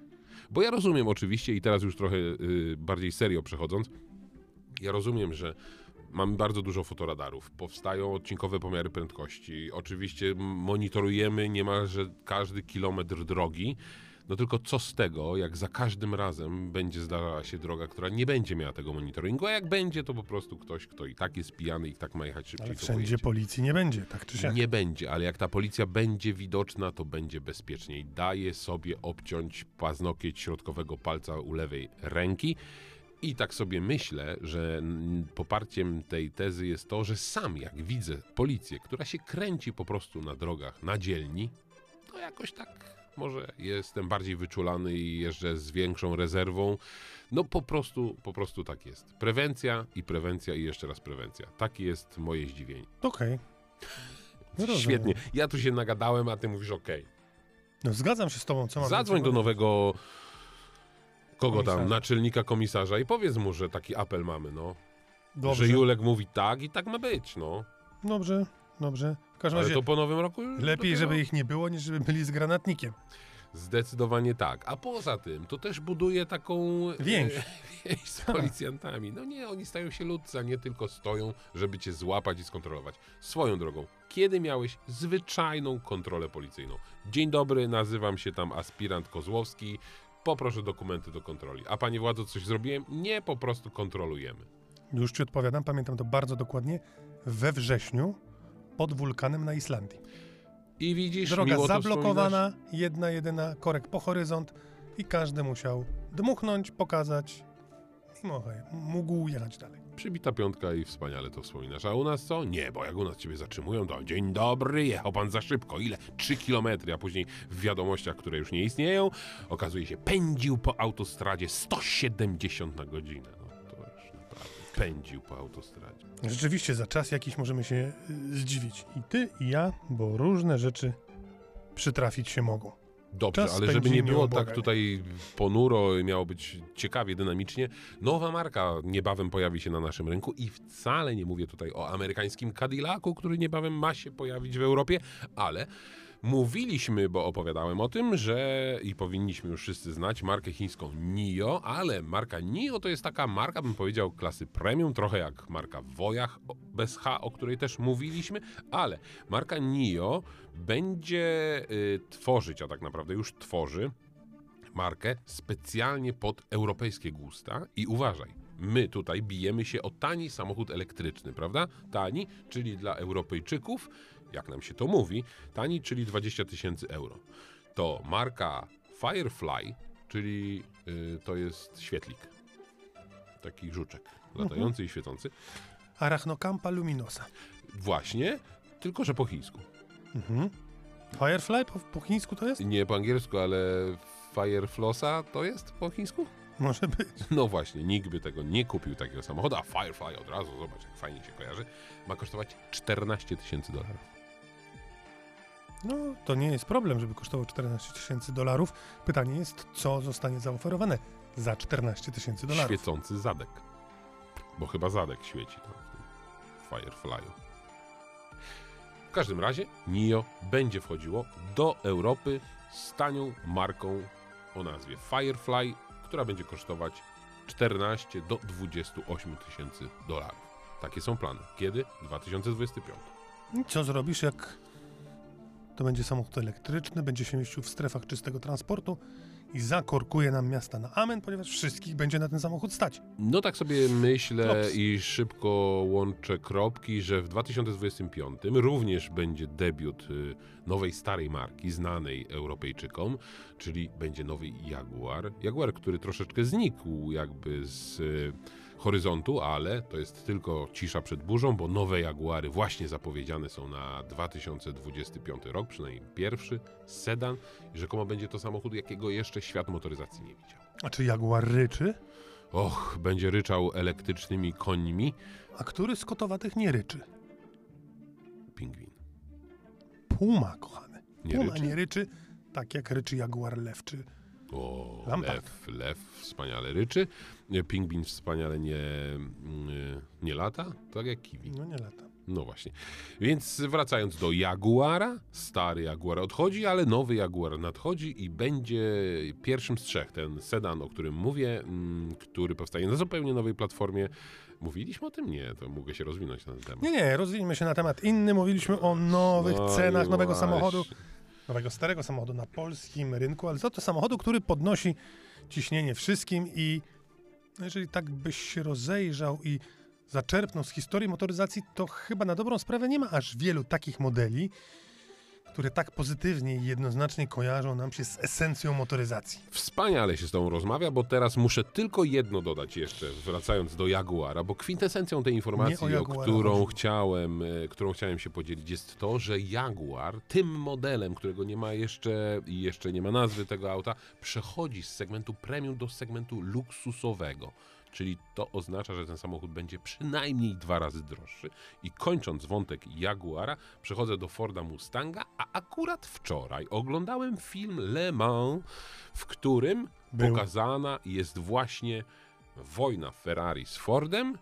Bo ja rozumiem oczywiście, i teraz już trochę y, bardziej serio przechodząc, ja rozumiem, że mamy bardzo dużo fotoradarów, powstają odcinkowe pomiary prędkości, oczywiście monitorujemy niemalże każdy kilometr drogi, no tylko co z tego, jak za każdym razem będzie zdarzała się droga, która nie będzie miała tego monitoringu, a jak będzie, to po prostu ktoś, kto i tak jest pijany i tak ma jechać szybciej, Ale wszędzie policji nie będzie, tak czy siak. Nie będzie, ale jak ta policja będzie widoczna, to będzie bezpieczniej. Daje sobie obciąć paznokieć środkowego palca u lewej ręki. I tak sobie myślę, że poparciem tej tezy jest to, że sam jak widzę policję, która się kręci po prostu na drogach, na dzielni, to jakoś tak może jestem bardziej wyczulany i jeżdżę z większą rezerwą. No po prostu, po prostu tak jest. Prewencja i prewencja i jeszcze raz prewencja. Takie jest moje zdziwienie. Okej. No rozumiem. Świetnie. Ja tu się nagadałem, a ty mówisz okej. No zgadzam się z tobą, co mam Zadzwoń do nowego kogo tam, Komisarza. naczelnika komisarza i powiedz mu, że taki apel mamy, no. Dobrze, Że Julek mówi tak i tak ma być, no. dobrze, dobrze. W każdym Ale razie to po nowym roku już lepiej, dopiero- żeby ich nie było, niż żeby byli z granatnikiem. Zdecydowanie tak. A poza tym, to też buduje taką e, Więź. więź z policjantami. No nie, oni stają się ludcy, a nie tylko stoją, żeby cię złapać i skontrolować. Swoją drogą, kiedy miałeś zwyczajną kontrolę policyjną? Dzień dobry, nazywam się tam aspirant Kozłowski. Poproszę dokumenty do kontroli. A panie władzo, coś zrobiłem? Nie, po prostu kontrolujemy. Już ci odpowiadam, pamiętam to bardzo dokładnie. We wrześniu pod wulkanem na Islandii. I widzisz, Droga miło zablokowana, jedna, jedyna, korek po horyzont i każdy musiał dmuchnąć, pokazać i mógł jechać dalej. Przybita piątka i wspaniale to wspominasz. A u nas co? Nie, bo jak u nas ciebie zatrzymują, to dzień dobry, jechał pan za szybko. Ile? Trzy kilometry, a później w wiadomościach, które już nie istnieją, okazuje się, pędził po autostradzie 170 na godzinę. No to już naprawdę pędził po autostradzie. Rzeczywiście za czas jakiś możemy się y, zdziwić. I ty, i ja, bo różne rzeczy przytrafić się mogą. Dobrze, Czas ale żeby nie było tak tutaj ponuro i miało być ciekawie, dynamicznie, nowa marka niebawem pojawi się na naszym rynku i wcale nie mówię tutaj o amerykańskim Cadillacu, który niebawem ma się pojawić w Europie, ale mówiliśmy, bo opowiadałem o tym, że i powinniśmy już wszyscy znać markę chińską NIO, ale marka NIO to jest taka marka, bym powiedział, klasy premium, trochę jak marka Wojach bez H, o której też mówiliśmy, ale marka NIO będzie y, tworzyć, a tak naprawdę już tworzy markę specjalnie pod europejskie gusta i uważaj, my tutaj bijemy się o tani samochód elektryczny, prawda? Tani, czyli dla Europejczyków, jak nam się to mówi, tani, czyli 20 tysięcy euro. To marka Firefly, czyli y, to jest świetlik. Taki żuczek, latający i świecący. Arachnocampa luminosa. Właśnie, tylko że po chińsku. Mhm. Firefly po, po chińsku to jest? Nie po angielsku, ale Fireflossa to jest po chińsku? Może być. No właśnie, nikt by tego nie kupił takiego samochodu, a Firefly od razu, zobacz jak fajnie się kojarzy, ma kosztować 14 tysięcy dolarów. No, to nie jest problem, żeby kosztował 14 tysięcy dolarów. Pytanie jest, co zostanie zaoferowane za 14 tysięcy dolarów. Świecący zadek. Bo chyba zadek świeci tam w tym Firefly'u. W każdym razie NIO będzie wchodziło do Europy z tanią marką o nazwie Firefly, która będzie kosztować 14 do 28 tysięcy dolarów. Takie są plany. Kiedy? 2025. I Co zrobisz, jak to będzie samochód elektryczny, będzie się mieścił w strefach czystego transportu i zakorkuje nam miasta na amen, ponieważ wszystkich będzie na ten samochód stać. No tak sobie myślę Klops. i szybko łączę kropki, że w 2025 również będzie debiut y, nowej starej marki, znanej Europejczykom, czyli będzie nowy Jaguar. Jaguar, który troszeczkę znikł jakby z y, horyzontu, ale to jest tylko cisza przed burzą, bo nowe Jaguary właśnie zapowiedziane są na 2025 rok, przynajmniej pierwszy, sedan. I rzekomo będzie to samochód, jakiego jeszcze świat motoryzacji nie widział. A czy Jaguar ryczy? Och, będzie ryczał elektrycznymi końmi. A który z kotowatych nie ryczy? Pingwin. Puma, kochany. Nie Puma ryczy? nie ryczy, tak jak ryczy Jaguar lew czy O, Lampard. lew, lew wspaniale ryczy. Pingwin wspaniale nie, mm, nie lata, tak jak kiwi. No nie lata. No właśnie. Więc wracając do Jaguara, stary Jaguar odchodzi, ale nowy Jaguar nadchodzi i będzie pierwszym z trzech. Ten sedan, o którym mówię, mm, który powstaje na zupełnie nowej platformie. Mówiliśmy o tym? Nie, to mogę się rozwinąć na ten temat. Nie, nie, rozwijmy się na temat inny. Mówiliśmy o nowych No cenach nowego właśnie. samochodu, nowego starego samochodu na polskim rynku, ale za to samochodu, który podnosi ciśnienie wszystkim i jeżeli tak byś się rozejrzał i zaczerpnął z historii motoryzacji, to chyba na dobrą sprawę nie ma aż wielu takich modeli, które tak pozytywnie i jednoznacznie kojarzą nam się z esencją motoryzacji. Wspaniale się z Tobą rozmawia, bo teraz muszę tylko jedno dodać jeszcze, wracając do Jaguara, bo kwintesencją tej informacji, o o, którą chodzi. chciałem, e, którą chciałem się podzielić, jest to, że Jaguar, tym modelem, którego nie ma jeszcze i jeszcze nie ma nazwy tego auta, przechodzi z segmentu premium do segmentu luksusowego. Czyli to oznacza, że ten samochód będzie przynajmniej dwa razy droższy. I kończąc wątek Jaguara, przechodzę do Forda Mustanga, a akurat wczoraj oglądałem film Le Mans, w którym Był. pokazana jest właśnie wojna Ferrari z Fordem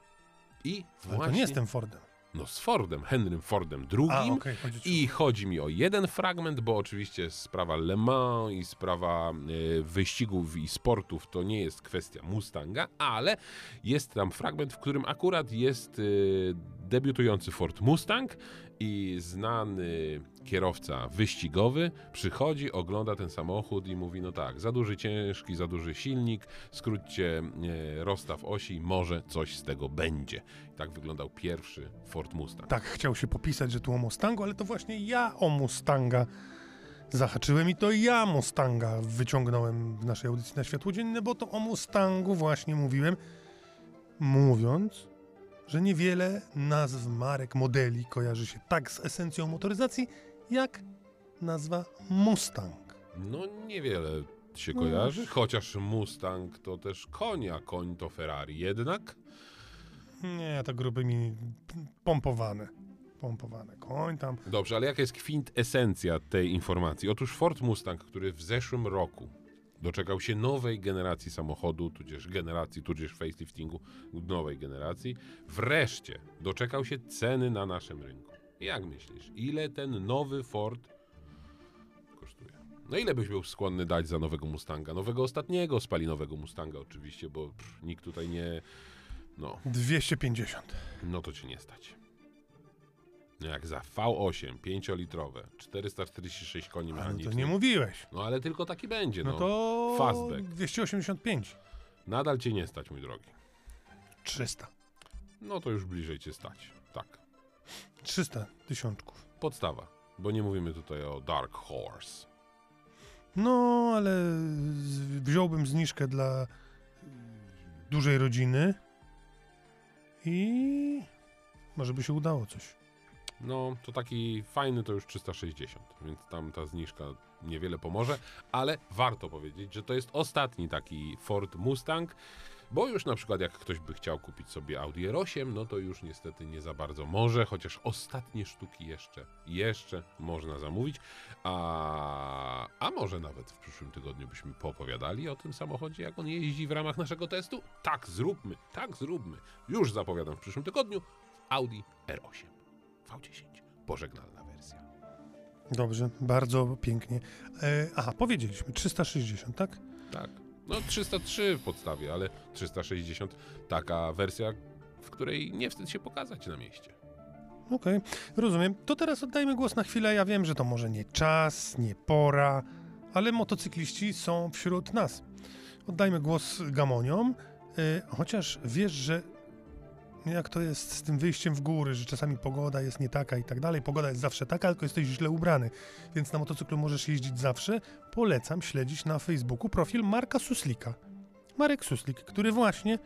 i Ale właśnie... to nie jestem Fordem. No z Fordem, Henrym Fordem II. A, okej, chodzi I chodzi mi o jeden fragment, bo oczywiście sprawa Le Mans i sprawa e, wyścigów i sportów to nie jest kwestia Mustanga, ale jest tam fragment, w którym akurat jest e, debiutujący Ford Mustang i znany kierowca wyścigowy przychodzi, ogląda ten samochód i mówi, no tak, za duży ciężki, za duży silnik, skróćcie e, rozstaw osi, może coś z tego będzie. I tak wyglądał pierwszy Ford Mustang. Tak, chciał się popisać, że tu o Mustangu, ale to właśnie ja o Mustanga zahaczyłem i to ja Mustanga wyciągnąłem w naszej audycji na światło dzienne, bo to o Mustangu właśnie mówiłem, mówiąc, że niewiele nazw marek, modeli kojarzy się tak z esencją motoryzacji, jak nazwa Mustang. No niewiele się No. kojarzy, chociaż Mustang to też koń, a koń to Ferrari. Jednak Nie, to grubymi pompowane. Pompowane. Koń tam. Dobrze, ale jaka jest kwintesencja tej informacji? Otóż Ford Mustang, który w zeszłym roku doczekał się nowej generacji samochodu, tudzież generacji, tudzież faceliftingu nowej generacji, wreszcie doczekał się ceny na naszym rynku. Jak myślisz, ile ten nowy Ford kosztuje? No ile byś był skłonny dać za nowego Mustanga? Nowego ostatniego spalinowego Mustanga oczywiście, bo pff, nikt tutaj nie... No, 250. no to cię nie stać. Jak za V8 5-litrowe, 446 koni Ale mechanicznych. to nie mówiłeś. No ale tylko taki będzie, no. No to Fastback. 285. Nadal cię nie stać, mój drogi. 300. No to już bliżej cię stać. Tak. 300 tysiączków. Podstawa, bo nie mówimy tutaj o Dark Horse. No, ale wziąłbym zniżkę dla dużej rodziny i może by się udało coś. No, to taki fajny to już 360, więc tam ta zniżka niewiele pomoże, ale warto powiedzieć, że to jest ostatni taki Ford Mustang, bo już na przykład jak ktoś by chciał kupić sobie Audi R8, no to już niestety nie za bardzo może, chociaż ostatnie sztuki jeszcze, jeszcze można zamówić, a, a może nawet w przyszłym tygodniu byśmy poopowiadali o tym samochodzie, jak on jeździ w ramach naszego testu? Tak, zróbmy, tak, zróbmy. Już zapowiadam w przyszłym tygodniu Audi R8. V10. Pożegnalna wersja. Dobrze, bardzo pięknie. E, aha, powiedzieliśmy 360, tak? Tak. No 303 w podstawie, ale 360 taka wersja, w której nie wstyd się pokazać na mieście. Okej, rozumiem. To teraz oddajmy głos na chwilę. Ja wiem, że to może nie czas, nie pora, ale motocykliści są wśród nas. Oddajmy głos gamoniom, e, chociaż wiesz, że jak to jest z tym wyjściem w góry, że czasami pogoda jest nie taka i tak dalej. Pogoda jest zawsze taka, tylko jesteś źle ubrany, więc na motocyklu możesz jeździć zawsze. Polecam śledzić na Facebooku profil Marka Suslika. Marek Suslik, który właśnie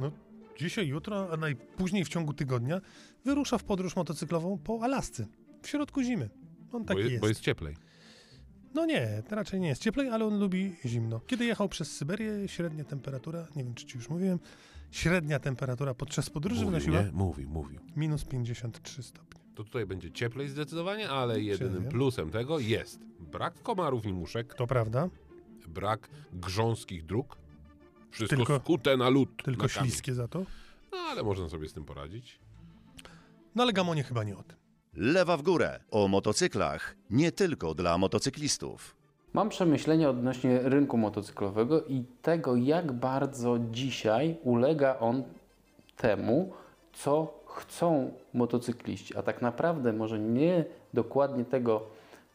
no, dzisiaj, jutro, a najpóźniej w ciągu tygodnia wyrusza w podróż motocyklową po Alasce w środku zimy. On Bo, taki je, jest. bo jest cieplej. No nie, raczej nie jest cieplej, ale on lubi zimno. Kiedy jechał przez Syberię, średnia temperatura, nie wiem czy ci już mówiłem, średnia temperatura podczas podróży Mówił, wynosiła nie? Mówił, mówił. minus 53 stopnie. To tutaj będzie cieplej zdecydowanie, ale jedynym plusem tego jest brak komarów i muszek, To prawda, brak grząskich dróg. Wszystko Tylko- skute na lód. tylko na śliskie za to. No ale można sobie z tym poradzić. No ale Gamonie chyba nie o tym. Lewa w górę o motocyklach nie tylko dla motocyklistów. Mam przemyślenia odnośnie rynku motocyklowego i tego, jak bardzo dzisiaj ulega on temu, co chcą motocykliści, a tak naprawdę może nie dokładnie tego,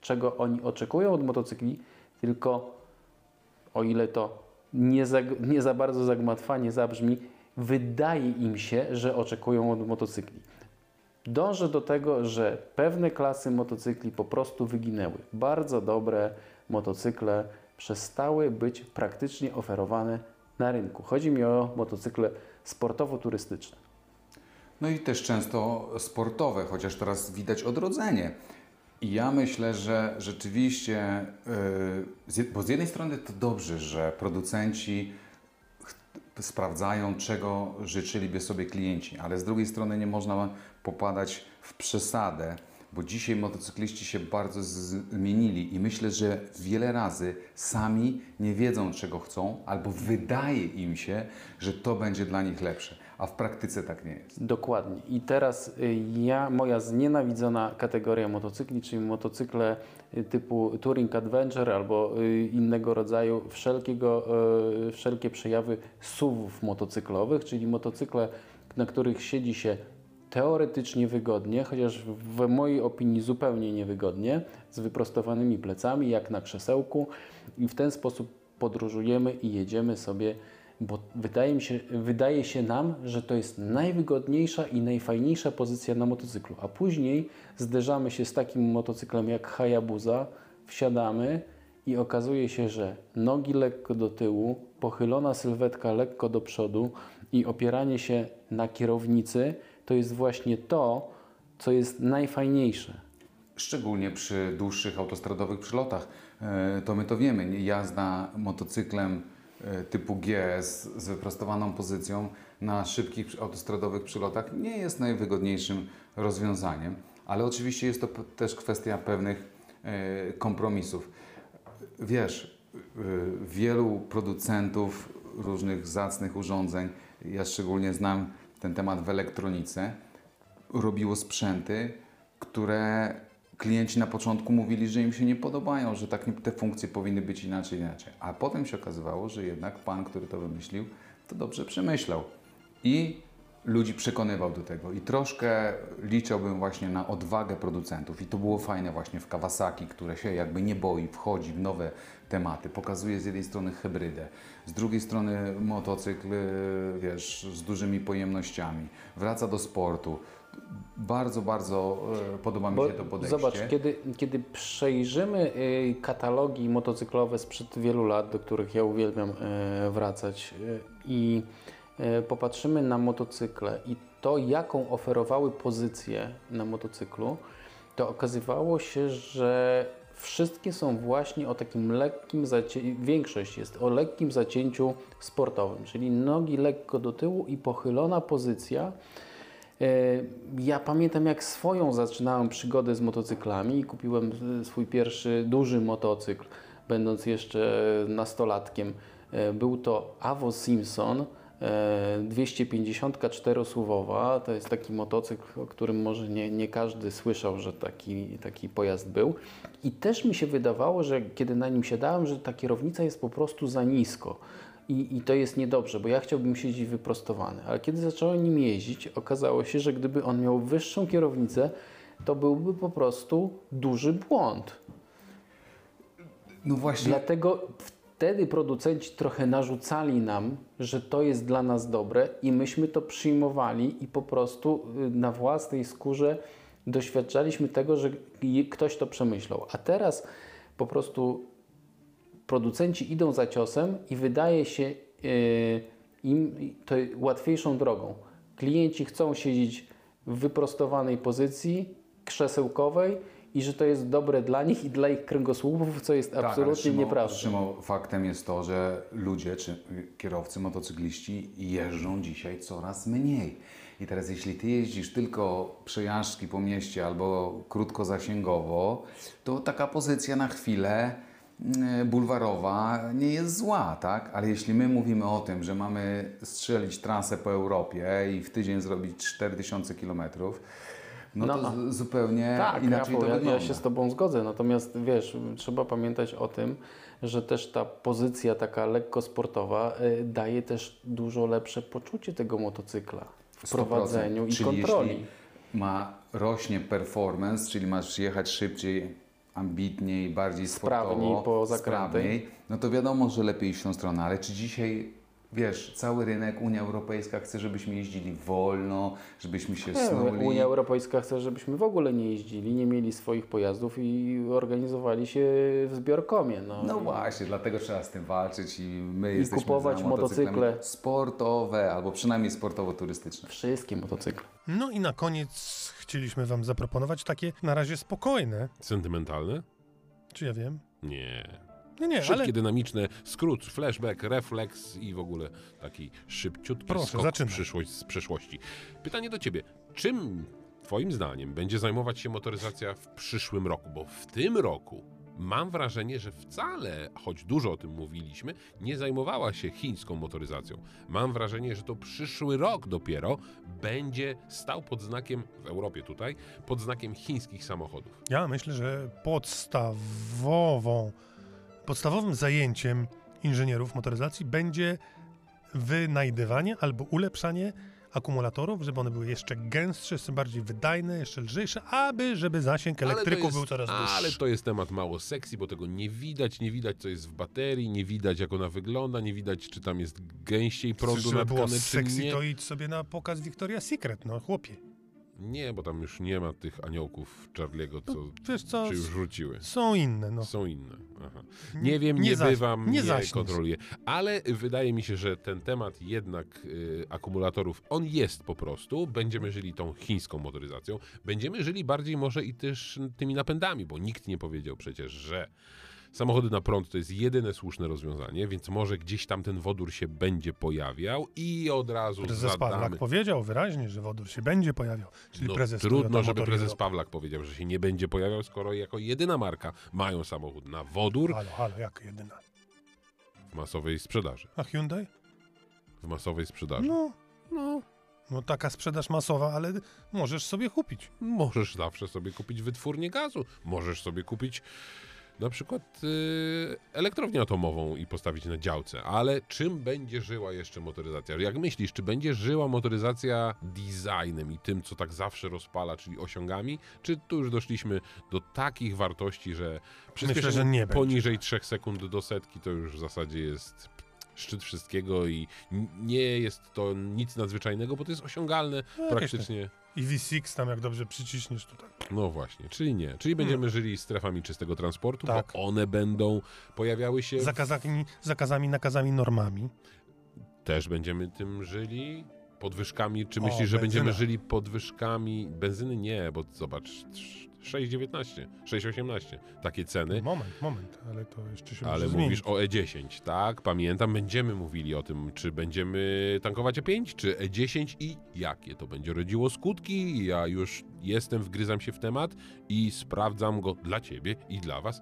czego oni oczekują od motocykli, tylko o ile to nie za, nie za bardzo zagmatwanie zabrzmi, wydaje im się, że oczekują od motocykli. Dążę do tego, że pewne klasy motocykli po prostu wyginęły. Bardzo dobre motocykle przestały być praktycznie oferowane na rynku. Chodzi mi o motocykle sportowo-turystyczne. No i też często sportowe, chociaż teraz widać odrodzenie. I ja myślę, że rzeczywiście, jed- bo z jednej strony to dobrze, że producenci sprawdzają, czego życzyliby sobie klienci, ale z drugiej strony nie można popadać w przesadę, bo dzisiaj motocykliści się bardzo zmienili i myślę, że wiele razy sami nie wiedzą, czego chcą, albo wydaje im się, że to będzie dla nich lepsze. a w praktyce tak nie jest. Dokładnie. I teraz y, ja, moja znienawidzona kategoria motocykli, czyli motocykle y, typu Touring Adventure albo y, innego rodzaju wszelkiego, wszelkie przejawy SUVów motocyklowych, czyli motocykle, na których siedzi się teoretycznie wygodnie, chociaż w mojej opinii zupełnie niewygodnie, z wyprostowanymi plecami, jak na krzesełku. I w ten sposób podróżujemy i jedziemy sobie, bo wydaje, mi się, wydaje się nam, że to jest najwygodniejsza i najfajniejsza pozycja na motocyklu, a później zderzamy się z takim motocyklem jak Hayabusa, wsiadamy i okazuje się, że nogi lekko do tyłu, pochylona sylwetka lekko do przodu i opieranie się na kierownicy to jest właśnie to, co jest najfajniejsze. Szczególnie przy dłuższych autostradowych przylotach. E, To my to wiemy. Jazda motocyklem e, typu GS z wyprostowaną pozycją na szybkich autostradowych przylotach nie jest najwygodniejszym rozwiązaniem, ale oczywiście jest to też kwestia pewnych e, kompromisów. Wiesz, wielu producentów różnych zacnych urządzeń, ja szczególnie znam ten temat w elektronice, robiło sprzęty, które klienci na początku mówili, że im się nie podobają, że tak te funkcje powinny być inaczej, inaczej. A potem się okazywało, że jednak pan, który to wymyślił, to dobrze przemyślał. I ludzi przekonywał do tego. I troszkę liczyłbym właśnie na odwagę producentów. I to było fajne właśnie w Kawasaki, które się jakby nie boi, wchodzi w nowe tematy. Pokazuje z jednej strony hybrydę, z drugiej strony motocykl, y, wiesz, z dużymi pojemnościami. Wraca do sportu. Bardzo, bardzo e, podoba mi Bo się to podejście. Zobacz, kiedy, kiedy przejrzymy y, katalogi motocyklowe sprzed wielu lat, do których ja uwielbiam y, wracać y, i y, popatrzymy na motocykle i to, jaką oferowały pozycję na motocyklu, to okazywało się, że wszystkie są właśnie o takim lekkim zacięciu, większość jest o lekkim zacięciu sportowym, czyli nogi lekko do tyłu i pochylona pozycja. E, Ja pamiętam, jak swoją zaczynałem przygodę z motocyklami i kupiłem e, swój pierwszy duży motocykl, będąc jeszcze nastolatkiem. E, Był to Avo Simpson e, 254-suwowa. To jest taki motocykl, o którym może nie, nie każdy słyszał, że taki, taki pojazd był. I też mi się wydawało, że kiedy na nim siadałem, że ta kierownica jest po prostu za nisko. I, I to jest niedobrze, bo ja chciałbym siedzieć wyprostowany. Ale kiedy zacząłem nim jeździć, okazało się, że gdyby on miał wyższą kierownicę, to byłby po prostu duży błąd. No właśnie, Dlatego wtedy producenci trochę narzucali nam, że to jest dla nas dobre i myśmy to przyjmowali i po prostu y, na własnej skórze doświadczaliśmy tego, że ktoś to przemyślał. A teraz po prostu producenci idą za ciosem i wydaje się y, im to łatwiejszą drogą. Klienci chcą siedzieć w wyprostowanej pozycji, krzesełkowej i że to jest dobre dla nich i dla ich kręgosłupów, co jest Tak, absolutnie Szymon- nieprawdą. Szymon, faktem jest to, że ludzie, czy kierowcy, motocykliści jeżdżą dzisiaj coraz mniej. I teraz jeśli ty jeździsz tylko przejażdżki po mieście albo krótkozasięgowo, to taka pozycja na chwilę y, bulwarowa nie jest zła, tak? Ale jeśli my mówimy o tym, że mamy strzelić trasę po Europie i w tydzień zrobić 4000 kilometrów, no, No, to no. z- zupełnie Tak, inaczej Rafał, to ja, wygląda. ja się z Tobą zgodzę, natomiast wiesz, trzeba pamiętać o tym, że też ta pozycja taka lekko sportowa y, daje też dużo lepsze poczucie tego motocykla w 100%. prowadzeniu i kontroli. Jeśli ma rośnie performance, czyli masz jechać szybciej, ambitniej, bardziej sportowo, Sprawniej po sprawniej, no to wiadomo, że lepiej iść w tą stronę. Ale czy dzisiaj, wiesz, cały rynek, Unia Europejska chce, żebyśmy jeździli wolno, żebyśmy się Nie, snuli? Unia Europejska chce, żebyśmy w ogóle nie jeździli, nie mieli swoich pojazdów i organizowali się w zbiorkomie. No, No właśnie, dlatego trzeba z tym walczyć i my jesteśmy kupować motocykle. sportowe, albo przynajmniej sportowo-turystyczne. Wszystkie motocykle. No i na koniec chcieliśmy Wam zaproponować takie na razie spokojne, Sentymentalne? czy ja wiem? Nie. Nie, nie, Szybkie, ale dynamiczne, skrót, flashback, refleks i w ogóle taki szybciutki Proszę, skok w zaczynaj. przyszłość z przeszłości. Pytanie do Ciebie. Czym Twoim zdaniem będzie zajmować się motoryzacja w przyszłym roku? Bo w tym roku mam wrażenie, że wcale, choć dużo o tym mówiliśmy, nie zajmowała się chińską motoryzacją. Mam wrażenie, że to przyszły rok dopiero będzie stał pod znakiem, w Europie tutaj, pod znakiem chińskich samochodów. Ja myślę, że podstawową, podstawowym zajęciem inżynierów motoryzacji będzie wynajdywanie albo ulepszanie akumulatorów, żeby one były jeszcze gęstsze, jeszcze bardziej wydajne, jeszcze lżejsze, aby żeby zasięg elektryków jest- był coraz dłuższy. Ale to jest temat mało sexy, bo tego nie widać, nie widać co jest w baterii, nie widać jak ona wygląda, nie widać czy tam jest gęściej prądu żeby było natkany, czy sexy, nie. to idź sobie na pokaz Victoria's Secret, no chłopie. Nie, bo tam już nie ma tych aniołków Charlie'ego, co Wiesz co, czy już wróciły. są inne, no. Są inne. Aha. Nie wiem, nie, nie zaś- bywam, nie nie, kontroluję. Ale wydaje mi się, że ten temat jednak y, akumulatorów, on jest po prostu. Będziemy żyli tą chińską motoryzacją. Będziemy żyli bardziej może i też tymi napędami, bo nikt nie powiedział przecież, że samochody na prąd to jest jedyne słuszne rozwiązanie, więc może gdzieś tam ten wodór się będzie pojawiał i od razu Prezes zadamy... Pawlak powiedział wyraźnie, że wodór się będzie pojawiał, czyli No, prezes trudno, żeby prezes. Pawlak powiedział, że się nie będzie pojawiał, skoro jako jedyna marka mają samochód na wodór Halo, halo, jak jedyna. w masowej sprzedaży. A Hyundai? W masowej sprzedaży. No, no. No taka sprzedaż masowa, ale możesz sobie kupić. Możesz zawsze sobie kupić wytwórnię gazu. Możesz sobie kupić na przykład yy, elektrownię atomową i postawić na działce. Ale czym będzie żyła jeszcze motoryzacja? Jak myślisz, czy będzie żyła motoryzacja designem i tym, co tak zawsze rozpala, czyli osiągami? Czy tu już doszliśmy do takich wartości, że przyspieszenie że nie będzie. poniżej 3 sekund do setki to już w zasadzie jest szczyt wszystkiego i nie jest to nic nadzwyczajnego, bo to jest osiągalne No, praktycznie. I V6 tam jak dobrze przyciśniesz tutaj. No właśnie, czyli nie. Czyli będziemy żyli strefami czystego transportu, Tak. bo one będą pojawiały się. Zakazami, zakazami, nakazami, normami. Też będziemy tym żyli. Podwyżkami. Czy O, myślisz, że będziemy żyli podwyżkami? Benzyny nie, bo zobacz, 6,19, 6,18. Takie ceny. Moment, moment, ale to jeszcze się Ale mówisz zmienić. o E10, tak? Pamiętam, będziemy mówili o tym, czy będziemy tankować E5, czy E10 i jakie to będzie rodziło skutki. Ja już jestem, wgryzam się w temat i sprawdzam go dla ciebie i dla was,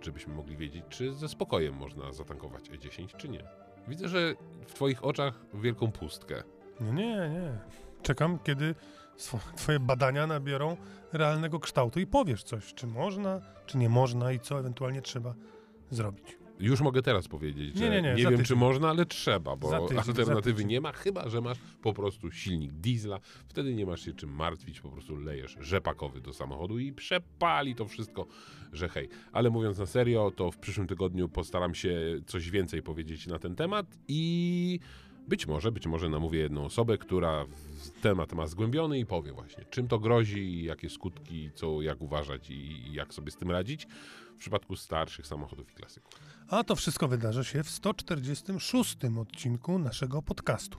żebyśmy mogli wiedzieć, czy ze spokojem można zatankować E10, czy nie. Widzę, że w twoich oczach wielką pustkę. No nie, nie. Czekam, kiedy twoje badania nabiorą realnego kształtu i powiesz coś, czy można, czy nie można i co ewentualnie trzeba zrobić. Już mogę teraz powiedzieć, że Nie, nie, nie, nie, wiem, tydzień. czy można, ale trzeba, bo tydzień, alternatywy nie ma, chyba że masz po prostu silnik diesla. Wtedy nie masz się czym martwić, po prostu lejesz rzepakowy do samochodu i przepali to wszystko, że hej. Ale mówiąc na serio, to w przyszłym tygodniu postaram się coś więcej powiedzieć na ten temat i być może, być może namówię jedną osobę, która temat ma zgłębiony i powie właśnie, czym to grozi, jakie skutki, co, jak uważać i jak sobie z tym radzić w przypadku starszych samochodów i klasyków. A to wszystko wydarzy się w 146 odcinku naszego podcastu.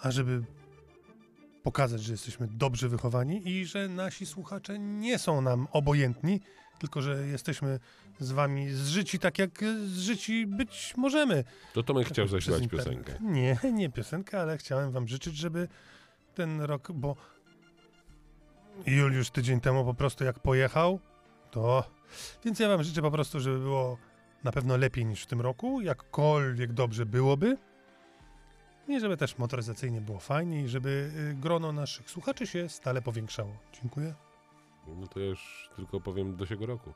A żeby pokazać, że jesteśmy dobrze wychowani i że nasi słuchacze nie są nam obojętni, tylko że jesteśmy z wami zżyci tak, jak zżyci być możemy. To Tomek chciał internet. piosenkę. Nie, nie piosenkę, ale chciałem wam życzyć, żeby ten rok, bo Juliusz tydzień temu po prostu jak pojechał, to... Więc ja wam życzę po prostu, żeby było na pewno lepiej niż w tym roku, jakkolwiek dobrze byłoby. I żeby też motoryzacyjnie było fajnie i żeby y, grono naszych słuchaczy się stale powiększało. Dziękuję. No to ja już tylko powiem do siego roku.